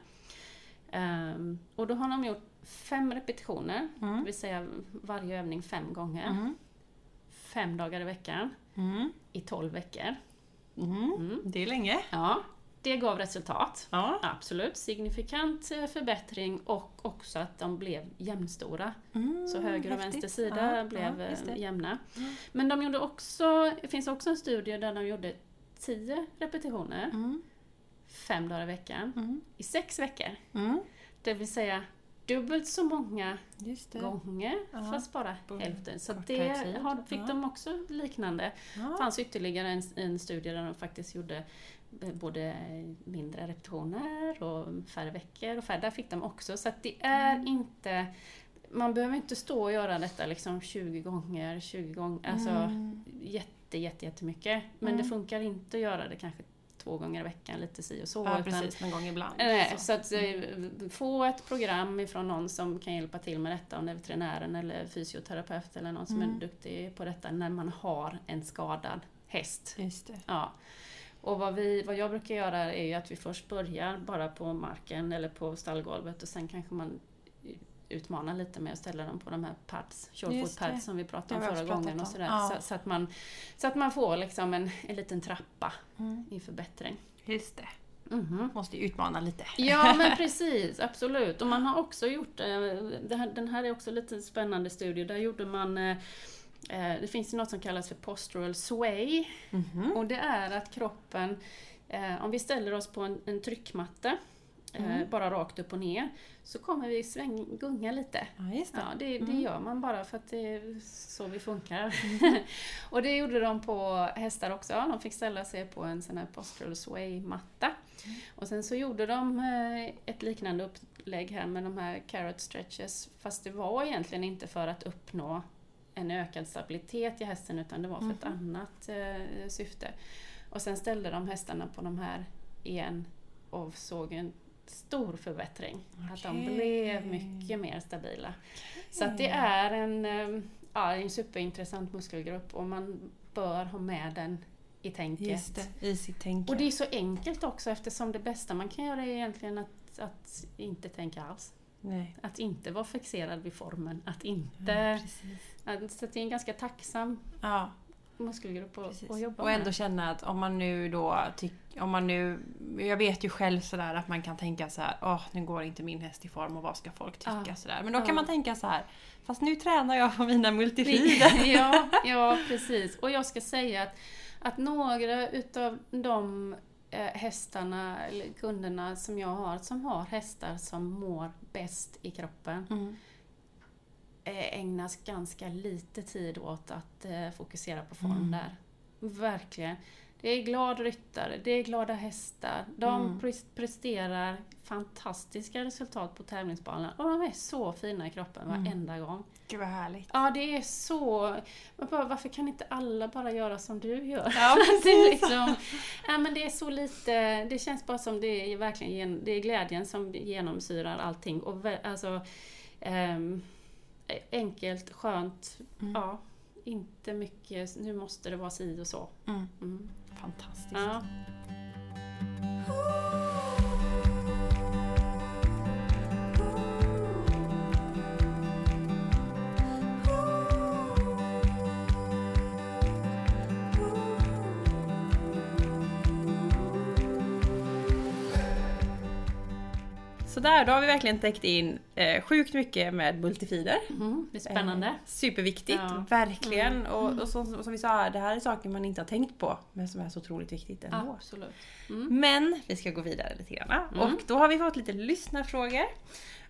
Um, och då har de gjort fem repetitioner, mm. det vill säga varje övning fem gånger. Mm. Fem dagar i veckan mm. i 12 veckor. Mm. Det är länge. Ja. Det gav resultat. Ja. Absolut. Signifikant eh, förbättring och också att de blev jämnstora. Mm, så höger och vänster sida ja, blev ja, eh, jämna. Mm. Men de gjorde också, det finns också en studie där de gjorde 10 repetitioner, mm. fem dagar i veckan, mm. i sex veckor. Mm. Det vill säga dubbelt så många gånger ja. fast bara hälften. Så det har, fick ja. de också liknande. Det ja. fanns ytterligare en, en studie där de faktiskt gjorde både mindre repetitioner och färre veckor och färre, där fick de också. Så att det är mm. inte man behöver inte stå och göra detta liksom 20 gånger, 20 gånger, alltså mm. jätte, jätte, jättemycket. Men mm. det funkar inte att göra det kanske två gånger i veckan, lite si och så. Ja, utan, precis, någon gång ibland. Nej, så. så att eh, mm. få ett program ifrån någon som kan hjälpa till med detta, om det är veterinären eller fysioterapeut eller någon som mm. är duktig på detta, när man har en skadad häst. Just det. Ja. Och vad, vi, vad jag brukar göra är ju att vi först börjar bara på marken eller på stallgolvet och sen kanske man utmanar lite med att ställa dem på de här pads, short pads som vi pratade om förra gången. Och sådär. Ja. Så, så, att man, så att man får liksom en, en liten trappa mm. i förbättring. Just det. Mm -hmm. Måste utmana lite. Ja men precis, absolut. Och man har också gjort, eh, här, den här är också lite spännande studie, där gjorde man Eh, det finns något som kallas för postural sway. Mm -hmm. Och det är att kroppen, eh, om vi ställer oss på en, en tryckmatta mm. bara rakt upp och ner, så kommer vi sväng, gunga lite. Ja, det. Ja, det, det mm. gör man bara för att det är så vi funkar. Mm. och det gjorde de på hästar också. De fick ställa sig på en sån här postural sway-matta. Mm. Och sen så gjorde de eh, ett liknande upplägg här med de här carrot stretches, fast det var egentligen inte för att uppnå en ökad stabilitet i hästen utan det var för ett mm. annat eh, syfte. Och sen ställde de hästarna på de här igen och såg en stor förbättring. Okay. Att de blev mycket mer stabila. Okay. Så att det är en, eh, ja, en superintressant muskelgrupp och man bör ha med den i tänket. Det, i sitt tänke. Och det är så enkelt också eftersom det bästa man kan göra är egentligen att, att inte tänka alls. Nej. Att inte vara fixerad vid formen. Att inte... Ja, att, så det är en ganska tacksam ja. muskelgrupp att, att jobba Och ändå med. känna att om man nu då om man nu, jag vet ju själv sådär att man kan tänka så här, åh nu går inte min häst i form och vad ska folk tycka ja. sådär. Men då kan man tänka så här, fast nu tränar jag på mina multifider. ja, ja, precis. Och jag ska säga att, att några utav de eh, hästarna, eller kunderna som jag har, som har hästar som mår bäst i kroppen, mm. Eh, ägnas ganska lite tid åt att eh, fokusera på form mm. där. Verkligen. Det är glad ryttare, det är glada hästar. De mm. presterar fantastiska resultat på tävlingsbanan och de är så fina i kroppen mm. varenda gång. Gud vad härligt. Ja, det är så... Bara, varför kan inte alla bara göra som du gör? Ja, det, är liksom, ja, men det är så lite... Det känns bara som det är verkligen det är glädjen som genomsyrar allting. Och alltså, um, enkelt, skönt. Mm. Ja, inte mycket, nu måste det vara si och så. Mm. Mm. Fantastiskt. Ja. Sådär, då har vi verkligen täckt in eh, sjukt mycket med multifider. Mm, det är spännande. Eh, superviktigt, ja. verkligen. Mm. Och, och som, som, vi sa, det här är saker man inte har tänkt på, men som är så otroligt viktigt ändå. Absolut. Mm. Men vi ska gå vidare lite grann. Mm. Och då har vi fått lite lyssnarfrågor.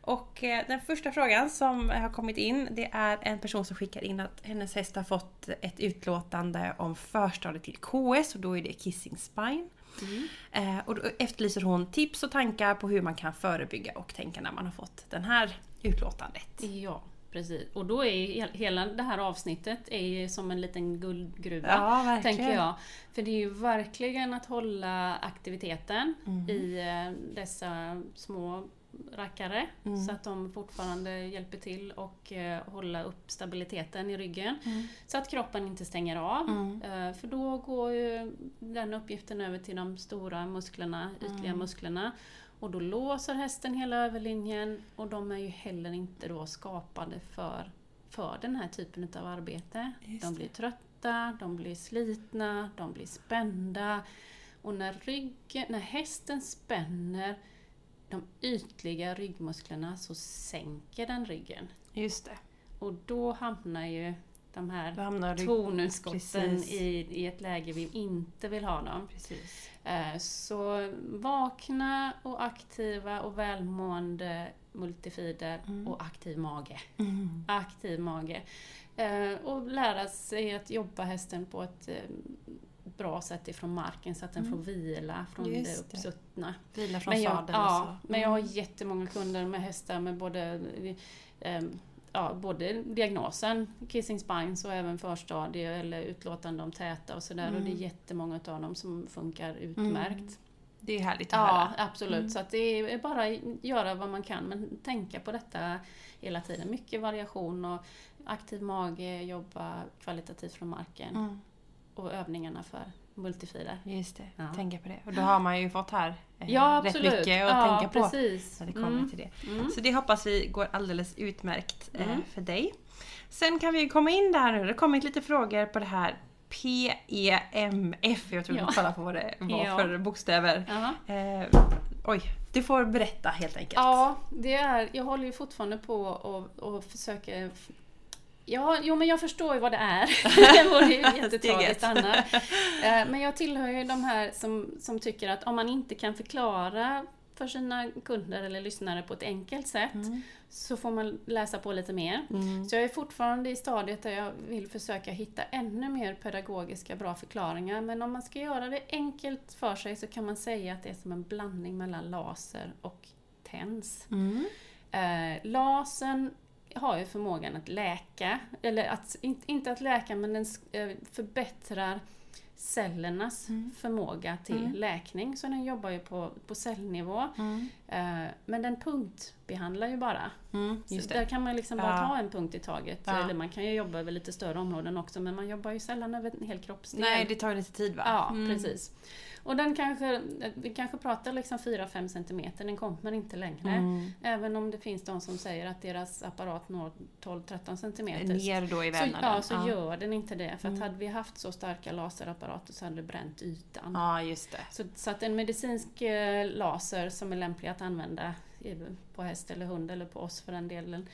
Och eh, den första frågan som har kommit in, det är en person som skickar in att hennes häst har fått ett utlåtande om förstadiet till KS och då är det kissing spine. Mm. Eh, och då efterlyser hon tips och tankar på hur man kan förebygga och tänka när man har fått det här utlåtandet. Ja, precis. Och då är hela det här avsnittet är som en liten guldgruva, ja, tänker jag. För det är ju verkligen att hålla aktiviteten mm. i eh, dessa små rackare mm. så att de fortfarande hjälper till och eh, hålla upp stabiliteten i ryggen. Mm. Så att kroppen inte stänger av. Mm. Eh, för då går ju den uppgiften över till de stora musklerna, ytliga mm. musklerna. Och då låser hästen hela överlinjen och de är ju heller inte då skapade för, för den här typen av arbete. de blir trötta, de blir slitna, de blir spända. Och när, ryggen, när hästen spänner de ytliga ryggmusklerna så sänker den ryggen. Just det. Och då hamnar ju de här tonutskotten i, i ett läge vi inte vill ha dem. Precis. Eh, så vakna och aktiva och välmående multifider mm. och aktiv mage. Mm. Aktiv mage. Eh, och lära sig att jobba hästen på ett eh, bra sätt ifrån marken så att den mm. får vila från Just det uppsuttna. Vila från men jag, sadeln ja, mm. men jag har jättemånga kunder med hästar med både um, ja, både diagnosen kissing spines och även förstadie eller utlåtande om täta och sådär. Mm. Och det är mm. jättemånga av dem som funkar utmärkt. Mm. Det är härligt att ja, höra. Ja, absolut. Mm. Så att det är bara göra vad man kan men tänka på detta hela tiden. Mycket variation och aktiv mage, jobba kvalitativt från marken. Mm och övningarna för multifider. Just det, ja. tänka på det. Och då har man ju fått här eh, ja, rätt mycket att ja, tänka på. Precis. När det kommer mm. till det. Mm. Så det hoppas vi går alldeles utmärkt eh, mm. för dig. Sen kan vi komma in där nu. Det har kommit lite frågor på det här PEMF. Jag tror ja. kolla på vad det var ja. för bokstäver. Eh, oj, du får berätta helt enkelt. Ja, det är, jag håller ju fortfarande på och, och försöker Ja, jo men jag förstår ju vad det är. det vore ju jättetråkigt annars. Eh, men jag tillhör ju de här som, som tycker att om man inte kan förklara för sina kunder eller lyssnare på ett enkelt sätt mm. så får man läsa på lite mer. Mm. Så jag är fortfarande i stadiet där jag vill försöka hitta ännu mer pedagogiska bra förklaringar. Men om man ska göra det enkelt för sig så kan man säga att det är som en blandning mellan laser och TENS. Mm. Eh, lasern har ju förmågan att läka, eller att, inte att läka men den eh, förbättrar cellernas mm. förmåga till mm. läkning. Så den jobbar ju på, på cellnivå. Mm. Eh, men den punktbehandlar ju bara. Mm, där kan man liksom bara ta en punkt i taget. Ja. Eller man kan ju jobba över lite större områden också men man jobbar ju sällan över en hel kroppsdel. Nej, det tar lite tid va? Ja, mm. precis. Och den kanske, vi kanske pratar liksom 4-5 cm, den kommer inte längre. Mm. Även om det finns de som säger att deras apparat når 12-13 cm. Ner då i vävnaden? Så, ja, så ja. gör den inte det. För att mm. hade vi haft så starka laserapparater så hade det bränt ytan. Ja, just det. Så, så att en medicinsk eh, laser som är lämplig att använda på häst eller hund eller på oss för den delen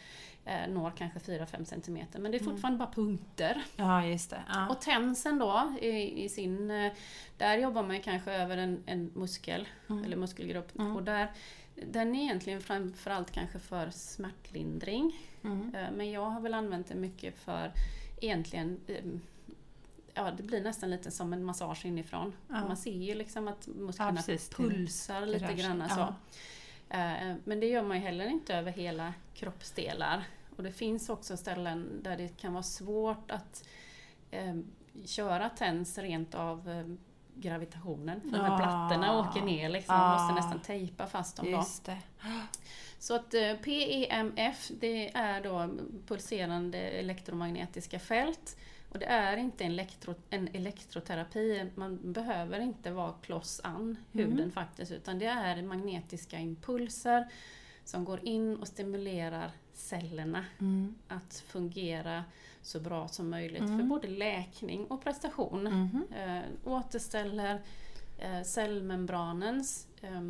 eh, når kanske 4-5 cm. Men det är mm. fortfarande mm. bara punkter. Ja, just det. Ja. Och tensen då, i, i, sin, eh, där jobbar man kanske över en, en muskel, mm. eller muskelgrupp. Mm. Och där, den är egentligen framförallt kanske för smärtlindring. Mm. Eh, men jag har väl använt det mycket för egentligen ehm, ja, det blir nästan lite som en massage inifrån. Ja. Man ser ju liksom att musklerna ja, pulsar lite grann. Så. Men det gör man ju heller inte över hela kroppsdelar. Och det finns också ställen där det kan vara svårt att eh, köra TENS rent av eh, gravitationen. För ja. här plattorna åker ner liksom, man måste nästan tejpa fast dem. Just då. Så att eh, PEMF det är då pulserande elektromagnetiska fält. Och det är inte en, elektro, en elektroterapi, man behöver inte vara kloss an huden mm. faktiskt, utan det är magnetiska impulser som går in och stimulerar cellerna mm. att fungera så bra som möjligt mm. för både läkning och prestation. Mm. Äh, återställer äh, cellmembranens äh,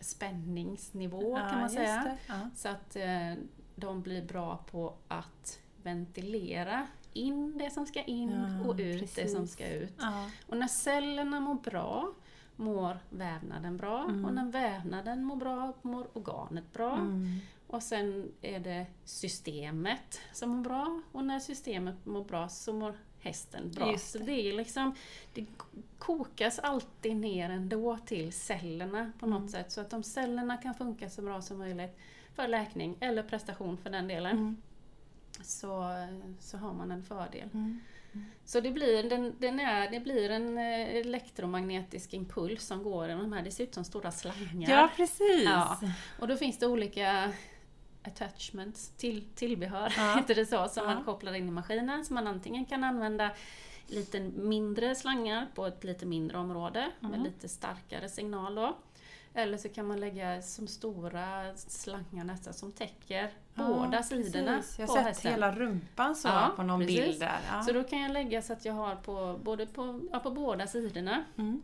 spänningsnivå ja, kan man säga. Ja. Så att äh, de blir bra på att ventilera in det som ska in ja, och ut precis. det som ska ut. Ja. Och när cellerna mår bra mår vävnaden bra mm. och när vävnaden mår bra mår organet bra. Mm. Och sen är det systemet som mår bra och när systemet mår bra så mår hästen bra. Det. Så det är liksom, det kokas alltid ner ändå till cellerna på något mm. sätt så att de cellerna kan funka så bra som möjligt för läkning eller prestation för den delen. Mm. Så, så har man en fördel. Mm. Så det blir, den, den är, det blir en eh, elektromagnetisk impuls som går genom de här, det ser ut som stora slangar. Ja, precis! Ja. Och då finns det olika attachments, till, tillbehör, ja. heter det så, som ja. man kopplar in i maskinen. Så man antingen kan använda lite mindre slangar på ett lite mindre område mm. med lite starkare signal då. Eller så kan man lägga som stora slangar nästan som täcker ja, båda sidorna precis. Jag har sett hästen. hela rumpan så ja, på någon precis. bild där. Ja. Så då kan jag lägga så att jag har på, både på, på båda sidorna. Mm.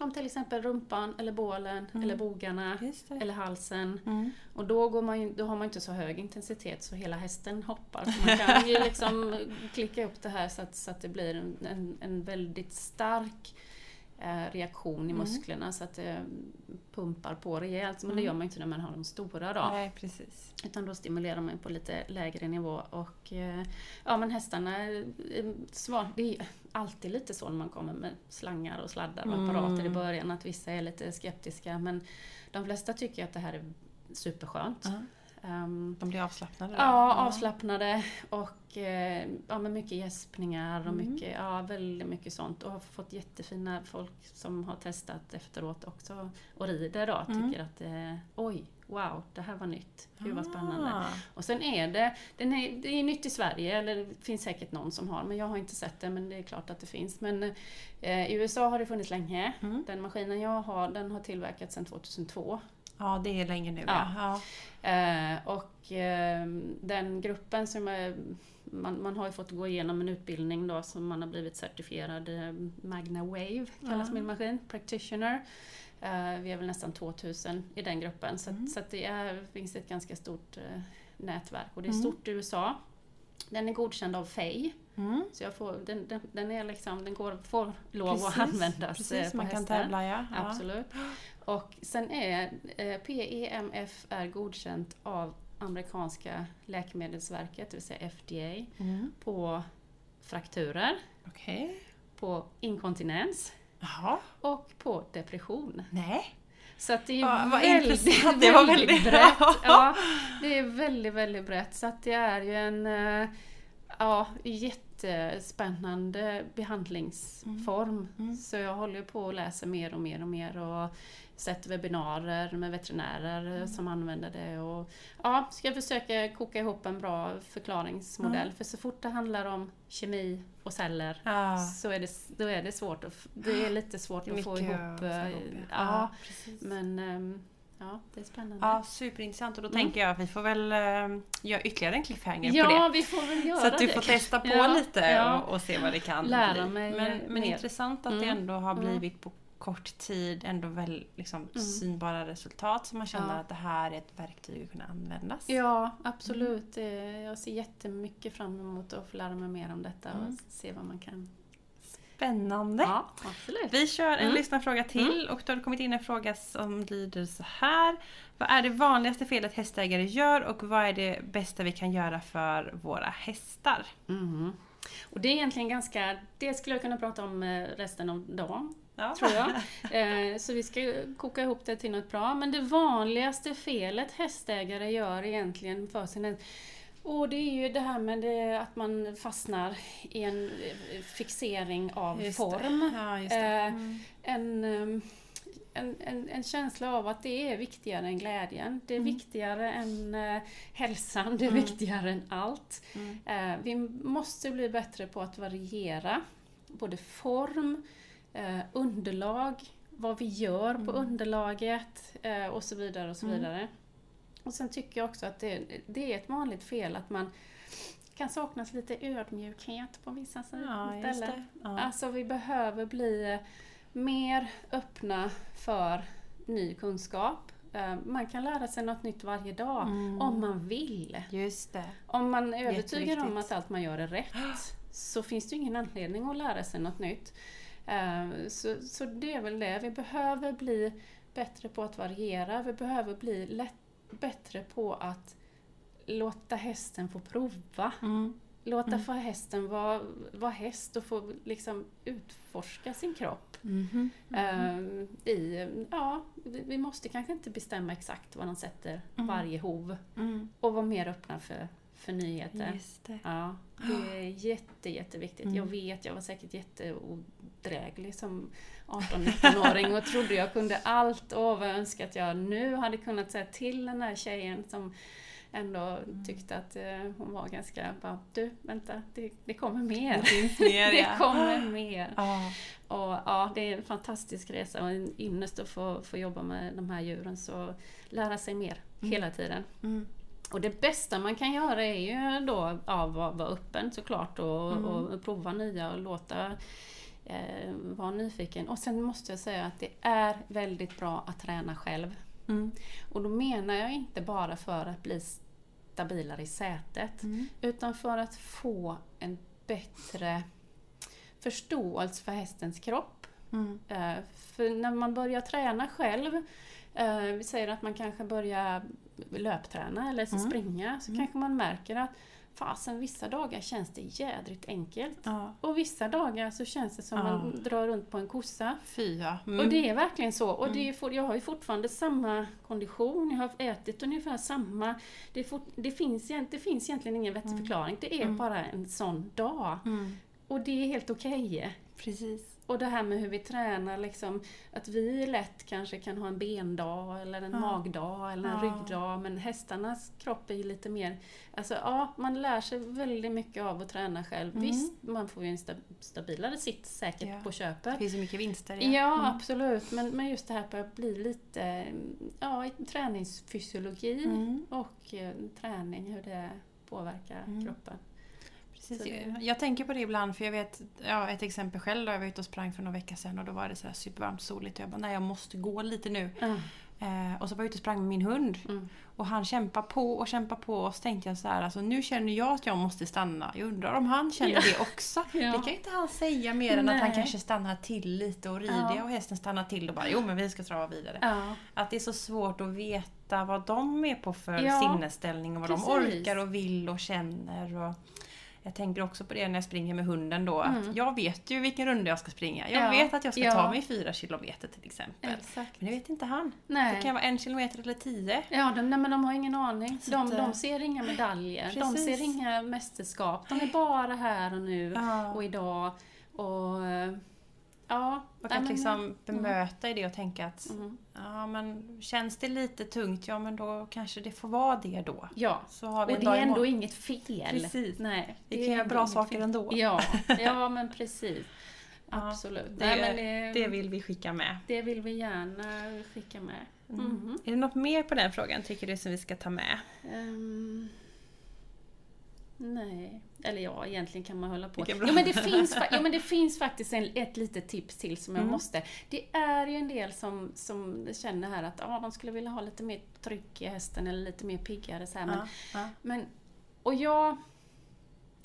Om till exempel rumpan, eller bålen, mm. eller bogarna, eller halsen. Mm. Och då, går man, då har man inte så hög intensitet så hela hästen hoppar. Så man kan ju liksom klicka upp det här så att, så att det blir en, en, en väldigt stark Eh, reaktion i mm. musklerna så att det pumpar på rejält. Men mm. det gör man inte när man har de stora då. Nej, precis. Utan då stimulerar man på lite lägre nivå. Och eh, ja men hästarna svar. Det är alltid lite så när man kommer med slangar och sladdar och apparater mm. i början att vissa är lite skeptiska men de flesta tycker att det här är superskönt. Uh -huh. Um, de blir avslappnade? Då? Ja, avslappnade och eh, ja, med mycket gäspningar och mm. mycket, ja, väldigt mycket sånt. Och har fått jättefina folk som har testat efteråt också och rider då, mm. tycker att eh, oj, wow, det här var nytt. Gud vad spännande. Ah. Och sen är det, den är, det är nytt i Sverige, eller det finns säkert någon som har, men jag har inte sett det, men det är klart att det finns. Men eh, i USA har det funnits länge. Mm. Den maskinen jag har, den har tillverkats sedan 2002. Ja, det är länge nu. Ja. ja. Eh, och eh, den gruppen som är, man, man har ju fått gå igenom en utbildning då som man har blivit certifierad eh, Magna Wave, kallas ja. min maskin, practitioner. Eh, vi är väl nästan 2000 i den gruppen så, mm. så det är, finns ett ganska stort eh, nätverk och det är mm. stort i USA. Den är godkänd av FEI Mm. Så jag får, den, den, den, är liksom, den går, får lov precis, att användas precis, eh, på man hästar. kan tävla ja. Absolut. Och sen är eh, PEMF är godkänt av amerikanska läkemedelsverket, det vill säga FDA, mm. på frakturer, okay. på inkontinens Jaha. och på depression. Nej. Så att det är ja, väldigt, väldigt, väldigt brett. Ja, det är väldigt, väldigt brett. Så att det är ju en eh, ja, jättespännande behandlingsform. Mm. Mm. Så jag håller på att läsa mer och mer och mer. Och sett webbinarier med veterinärer mm. som använder det. Och, ja, ska försöka koka ihop en bra förklaringsmodell. Mm. För så fort det handlar om kemi och celler ah. så är det, då är det svårt att, det är lite svårt att få ihop. Ihop ja, ja, men um, Ja, det är spännande. Ja, superintressant. Och då mm. tänker jag att vi får väl äh, göra ytterligare en cliffhanger ja, på det. Ja, vi får väl göra Så att du det. får testa på ja, lite. Och, och, se vad det kan Lära bli. Mig men, men intressant att mm. det ändå har mm. blivit på kort tid ändå väl liksom mm. synbara resultat så man känner ja. att det här är ett verktyg att kunna användas. Ja, absolut. Mm. Jag ser jättemycket fram emot att få lära mig mer om detta och mm. se vad man kan Spännande! Ja, absolut. Vi kör en mm. lyssnarfråga till mm. och då har det kommit in en fråga som lyder så här. Vad är det vanligaste felet hästägare gör och vad är det bästa vi kan göra för våra hästar? Mm. Och det är egentligen ganska, det skulle jag kunna prata om eh, resten av dagen. Ja. Tror jag. Eh, så vi ska koka ihop det till något bra. Men det vanligaste felet hästägare gör egentligen för sin och det är ju det här med det, att man fastnar i en eh, fixering av just form. Ja, eh, mm. en, ehm, en, en, en, känsla av att det är viktigare än glädjen. Det är mm. viktigare än uh, hälsan, det är mm. viktigare än allt. Uh, vi måste bli bättre på att variera både form, underlag, vad vi gör på mm. underlaget och så vidare. och så mm. vidare. Och sen tycker jag också att det, det är ett vanligt fel att man kan saknas lite ödmjukhet på vissa ja, ställen. Ja. Alltså vi behöver bli mer öppna för ny kunskap. Eh, man kan lära sig något nytt varje dag mm. om man vill. Just det. Om man är övertygad om att allt man gör är rätt så finns det ingen anledning att lära sig något nytt. Eh, så, så det är väl det, vi behöver bli bättre på att variera, vi behöver bli lätt bättre på att låta hästen få prova. Mm. Låta mm. få hästen vara, vara häst och få liksom utforska sin kropp. Mm. Mm. i, ja, vi måste kanske inte bestämma exakt var de sätter mm. varje hov. Mm. Och vara mer öppna för, för nyheter. Det. Ja, det är jätte, jätteviktigt. Jag mm. vet, jag var säkert jätteodräglig som 18-19-åring och trodde jag kunde allt och vad jag önskar att jag nu hade kunnat säga till den där tjejen som ändå tyckte att eh, hon var ganska bara, du vänta, det, det kommer mer. Det mer, Det kommer mer. Ja. Och ja, det är en fantastisk resa och en ynnest att få, få jobba med de här djuren. Så lära sig mer mm. hela tiden. Mm. Och det bästa man kan göra är ju då att ja, vara, vara öppen såklart och, mm. och prova nya och låta eh, vara nyfiken. Och sen måste jag säga att det är väldigt bra att träna själv. Mm. Och då menar jag inte bara för att bli stabilare i sätet, mm. utan för att få en bättre förståelse för hästens kropp. Mm. Eh, för när man börjar träna själv, eh, vi säger att man kanske börjar löpträna eller mm. springa, så mm. kanske man märker att fasen vissa dagar känns det jädrigt enkelt. Ja. Och vissa dagar så känns det som ja. man drar runt på en kossa. Fy mm. Och det är verkligen så. Och det är, jag har ju fortfarande samma kondition, jag har ätit ungefär samma. Det, for, det, finns, det finns egentligen ingen vettig mm. förklaring, det är mm. bara en sån dag. Mm. Och det är helt okej. Okay. Precis. Och det här med hur vi tränar, liksom, att vi lätt kanske kan ha en bendag eller en ja. magdag eller en ja. ryggdag men hästarnas kropp är ju lite mer... Alltså ja, man lär sig väldigt mycket av att träna själv. Mm. Visst, man får ju en stabilare sitt säkert ja. på köpet. Det finns ju mycket vinster Ja, ja mm. absolut. Men, men just det här på att bli lite ja, träningsfysiologi mm. och eh, träning, hur det påverkar mm. kroppen. Precis. Jag tänker på det ibland för jag vet, ja, ett exempel själv då, jag var ute och sprang för några veckor sedan och då var det så supervarmt soligt och jag bara, nej jag måste gå lite nu. Mm. Eh, och så var jag ute och sprang med min hund. Mm. Och han kämpar på och kämpar på och så tänkte jag så här, alltså nu känner jag att jag måste stanna. Jag undrar om han känner ja. det också. ja. Det kan inte han säga mer än Nej. att han kanske stannar till lite och rider ja. och hästen stannar till och bara jo men vi ska trava vidare. Att det är så svårt att veta vad de är på för sinnesställning och vad Precis. de orkar och vill och känner. Och jag tänker också på det när jag springer med hunden då, mm. att jag vet ju vilken runda jag ska springa. Jag ja. vet att jag ska ja. ta mig fyra kilometer till exempel. Exakt. Men det vet inte han. Nej. Det kan vara en kilometer eller tio. Ja, de, nej, men de har ingen aning. de, de ser inga medaljer, Precis. de ser inga mästerskap. De är bara här och nu ja. och idag. Och Ja, och att liksom mm. bemöta i det och tänka att mm. ja, men känns det lite tungt, ja men då kanske det får vara det då. Ja, så har vi och det är ändå inget fel. Precis. Nej, vi kan göra bra saker fel. ändå. Ja, ja men precis. Absolut. Ja, det, Nej, det, det, vill vi skicka med. Det vill vi gärna skicka med. Mm. Mm. Är det något mer på den frågan tycker du som vi ska ta med? Um, Nej, eller ja, egentligen kan man hålla på. Jo men, det finns, jo, men det finns faktiskt en, ett litet tips till som jag mm. måste. Det är ju en del som, som känner här att ah, de skulle vilja ha lite mer tryck i hästen eller lite mer piggare. Så här, men, ja, ja. men, och jag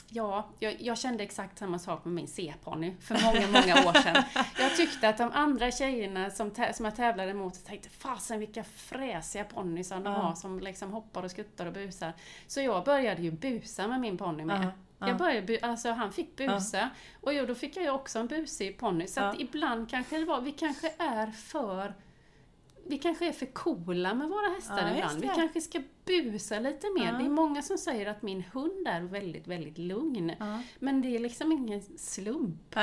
Ja, jag, jag, kände exakt samma sak med min C-ponny för många, många år sedan. Jag tyckte att de andra tjejerna som, som jag tävlade mot tänkte fasen vilka fräsiga ponnysar de har som liksom hoppar och skuttar och busar. Så jag började ju busa med min ponny med. Uh, jag började, alltså han fick busa och jo, då fick jag ju också en busig ponny. Så att ibland kanske det var, vi kanske är för vi kanske är för coola med våra hästar ja, ibland. Vi kanske ska busa lite mer. Ja. Det är många som säger att min hund är väldigt, väldigt lugn. Ja. Men det är liksom ingen slump.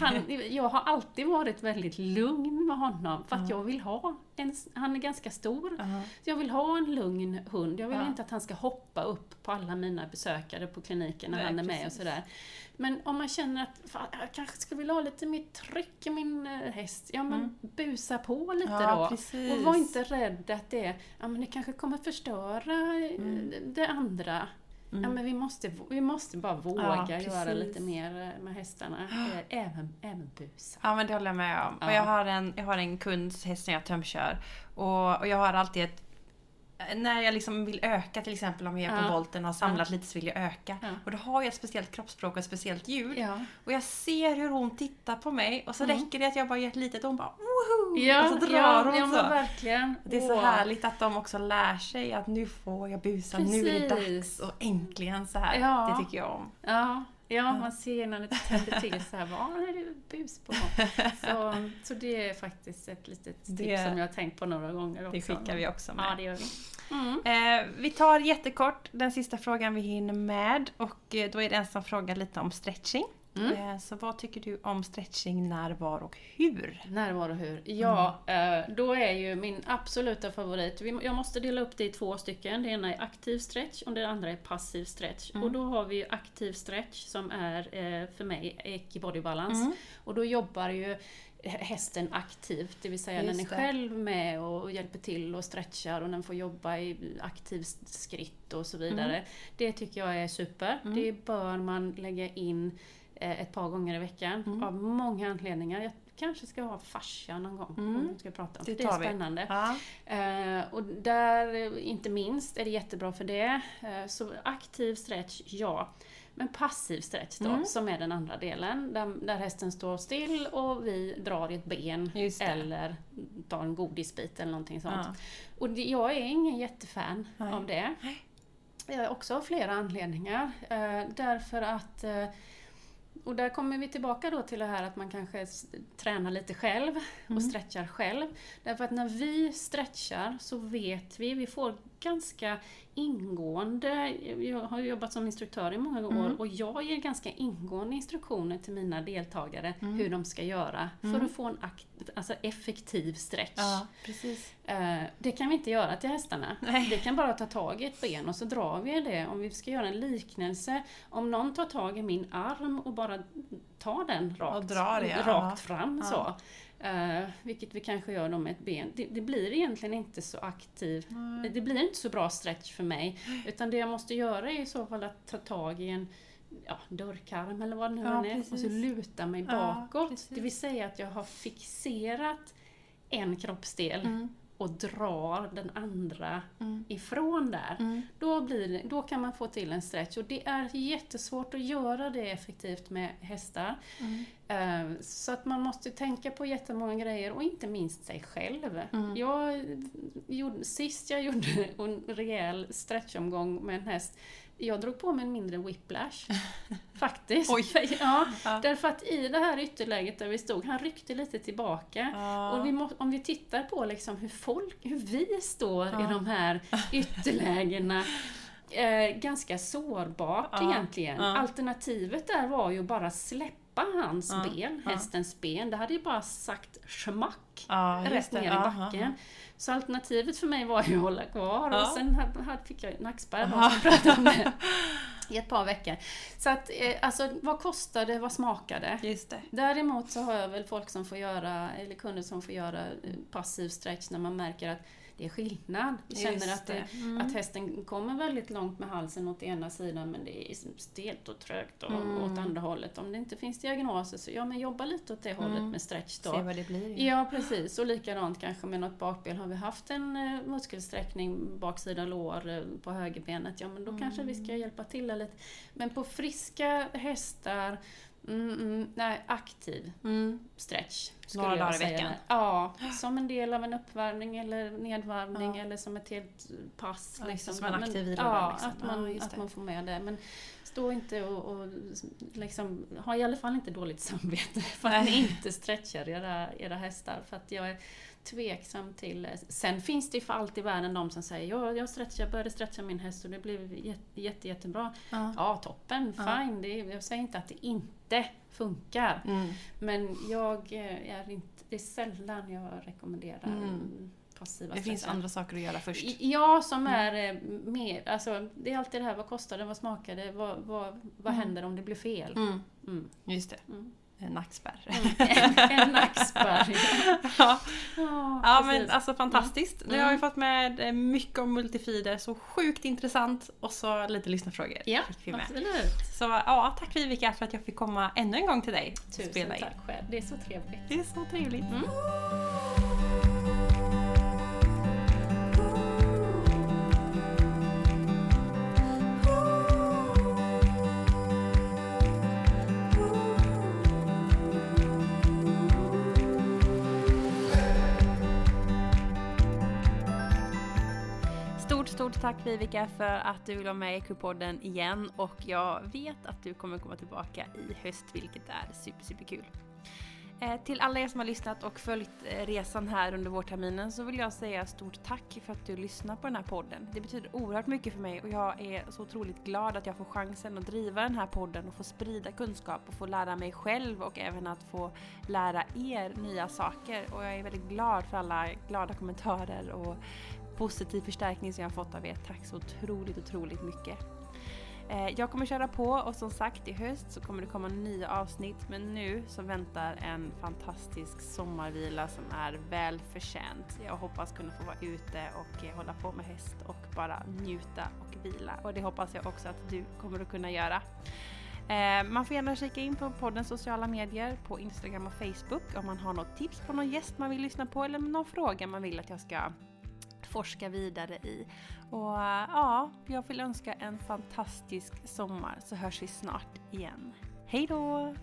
Han, jag har alltid varit väldigt lugn med honom för att jag vill ha en, han är ganska stor. Så jag vill ha en lugn hund. Jag vill inte att han ska hoppa upp på alla mina besökare på kliniken när Nej, han är med precis. och sådär. Men om man känner att fan, jag kanske skulle vilja ha lite mer tryck i min eh, häst, ja men mm. busa på lite då. Precis. Och var inte rädd att det, ja, men det kanske kommer förstöra eh, mm. det andra. Mm. Ja, men vi måste, vi måste bara våga ja, göra lite mer eh, med hästarna. Även, även busa. Ja men det håller jag med om. Ja. Och jag har en, jag har en kunds häst som jag tömkör. Och, och jag har alltid ett när jag liksom vill öka till exempel om jag är på ja. volten och har samlat ja. lite så vill jag öka. Ja. Och då har jag ett speciellt kroppsspråk och ett speciellt ljud. Ja. Och jag ser hur hon tittar på mig och så mm. räcker det att jag bara gör ett litet och hon bara woho! Ja, och så drar hon ja, så. verkligen. Det är så härligt att de också lär sig att nu får jag busa, Precis. nu är det dags och äntligen så här. Det tycker jag om. Ja. Man ser när det tänder till så här, vad är det bus på? Så, så det är faktiskt ett litet tips det, som jag har tänkt på några gånger också. Det skickar vi också med. Ja, det gör vi. Mm. Eh, vi tar jättekort den sista frågan vi hinner med och eh, då är det en som frågar lite om stretching. Mm. Eh, så vad tycker du om stretching, när, var och hur? När, var och hur? Ja, mm. då är ju min absoluta favorit, jag måste dela upp det i två stycken. Det ena är aktiv stretch och det andra är passiv stretch. Mm. Och då har vi aktiv stretch som är för mig Eki Body Balance. Mm. Och då jobbar ju hästen aktivt, det vill säga Just den är det. själv med och hjälper till och stretchar och den får jobba i aktiv skritt och så vidare. Mm. Det tycker jag är super. Det bör man lägga in Eh, ett par gånger i veckan mm. av många anledningar. Jag kanske ska ha fascia någon gång mm. om vi ska prata om det. Det är spännande. Ja. Uh, och där, inte minst, är det jättebra för det. Uh, så aktiv stretch, ja. Men passiv stretch då, mm. som är den andra delen, där, där, hästen står still och vi drar i ett ben eller tar en godisbit eller någonting sånt. Ja. Och det, jag är ingen jättefan Nej. av det. Jag också av flera anledningar. Uh, därför att och där kommer vi tillbaka då till det här att man kanske tränar lite själv och mm. stretchar själv. Därför att när vi stretchar så vet vi, vi får ganska ingående, jag har jobbat som instruktör i många mm. år och jag ger ganska ingående instruktioner till mina deltagare mm. hur de ska göra för mm. att få en alltså effektiv stretch. Ja. Eh, det kan vi inte göra till hästarna. Nej. Det kan bara ta tag i ett ben och så drar vi det. Om vi ska göra en liknelse, om någon tar tag i min arm och bara tar den rakt, drar, ja. rakt fram ja. så Uh, vilket vi kanske gör då med ett ben. Det, det blir egentligen inte så aktiv, mm. det blir inte så bra stretch för mig. Utan det jag måste göra är i så fall att ta tag i en ja, dörrkarm eller vad det nu ja, är och så luta mig bakåt. Ja, det vill säga att jag har fixerat en kroppsdel mm. Och drar den andra mm. ifrån där. Mm. Då, blir då kan man få till en stretch och det är jättesvårt att göra det effektivt med hästar. Mm. Uh, så att man måste tänka på jättemånga grejer och inte minst sig själv. Mm. Jag gjorde, sist jag gjorde en rejäl stretchomgång med en häst jag drog på mig en mindre whiplash. Faktiskt. Oj. Ja, ja. Därför att i det här ytterläget där vi stod, han ryckte lite tillbaka. Ja. Och vi må, om vi tittar på liksom hur, folk, hur vi står i de här ytterlägena, eh, ganska sårbart egentligen. Alternativet där var ju bara släppa hans ben, hästens ben. Det hade ju bara sagt schmack rätt ner i backen. Så alternativet för mig var ju att hålla kvar ja. och sen fick jag nackspärr bara som pratade om det i ett par veckor. Så att, eh, alltså vad kostade, vad smakade? Just det. Däremot så har jag väl folk som får göra, eller kunder som får göra eh, passiv stretch när man märker att det är skillnad. Vi känner att, det, mm. att hästen kommer väldigt långt med halsen åt ena sidan men det är stelt och trögt och, mm. åt andra hållet. Om det inte finns diagnoser så ja, men jobba lite åt det mm. hållet med stretch då. Se vad det blir. Ja. ja, precis. Och likadant kanske med något bakben. Har vi haft en uh, muskelsträckning baksida lår uh, på högerbenet, ja men då kanske vi ska mm. hjälpa till lite. Men på friska hästar Mm, mm, nej, aktiv mm. stretch. Några dagar i veckan? Ja, som en del av en uppvärmning eller nedvarvning ja. eller som ett helt pass. Ja, liksom. Som en aktiv vila? Ja, liksom. att, man, ja, att man får med det. Men stå inte och, och liksom, ha i alla fall inte dåligt samvete för att ni inte stretchar era, era hästar. För att jag är tveksam till... Sen finns det ju för allt i världen de som säger ja, jag, stretchar, jag började stretcha min häst och det blev jätte, jätte, jättebra. Ja, ja toppen, fine. Det, jag säger inte att det inte funkar. Mm. Men jag är inte, det är sällan jag rekommenderar mm. passiva Det finns andra saker att göra först. Ja, som mm. är eh, mer, alltså det är alltid det här, vad kostar det, vad smakar det, vad, vad, vad mm. händer om det blir fel? Mm. Just det. En nackspärr. Mm, en, nackspärr, ja. ja, ja men alltså fantastiskt. Mm. Nu har vi fått med eh, mycket om multifider, så sjukt intressant. Och så lite lyssnarfrågor. Ja, absolut. Så ja, tack Vivica för att jag fick komma ännu en gång till dig. Tusen tack själv. Det är så trevligt. Det är så trevligt. Mm. Tack Vivica för att du vill vara med i Equipodden igen och jag vet att du kommer komma tillbaka i höst vilket är super, super kul. Eh, till alla er som har lyssnat och följt eh, resan här under vårterminen så vill jag säga stort tack för att du lyssnar på den här podden. Det betyder oerhört mycket för mig och jag är så otroligt glad att jag får chansen att driva den här podden och få sprida kunskap och få lära mig själv och även att få lära er nya saker. Och jag är väldigt glad för alla glada kommentarer och positiv förstärkning som jag har fått av er. Tack så otroligt, otroligt mycket. Eh, jag kommer köra på och som sagt i höst så kommer det komma nya avsnitt men nu så väntar en fantastisk sommarvila som är väl förtjänt. Jag hoppas kunna få vara ute och eh, hålla på med häst och bara njuta och vila och det hoppas jag också att du kommer att kunna göra. Eh, man får gärna kika in på poddens sociala medier på Instagram och Facebook om man har något tips på någon gäst man vill lyssna på eller någon fråga man vill att jag ska forska vidare i. Och ja, jag vill önska en fantastisk sommar så hörs vi snart igen. Hej då!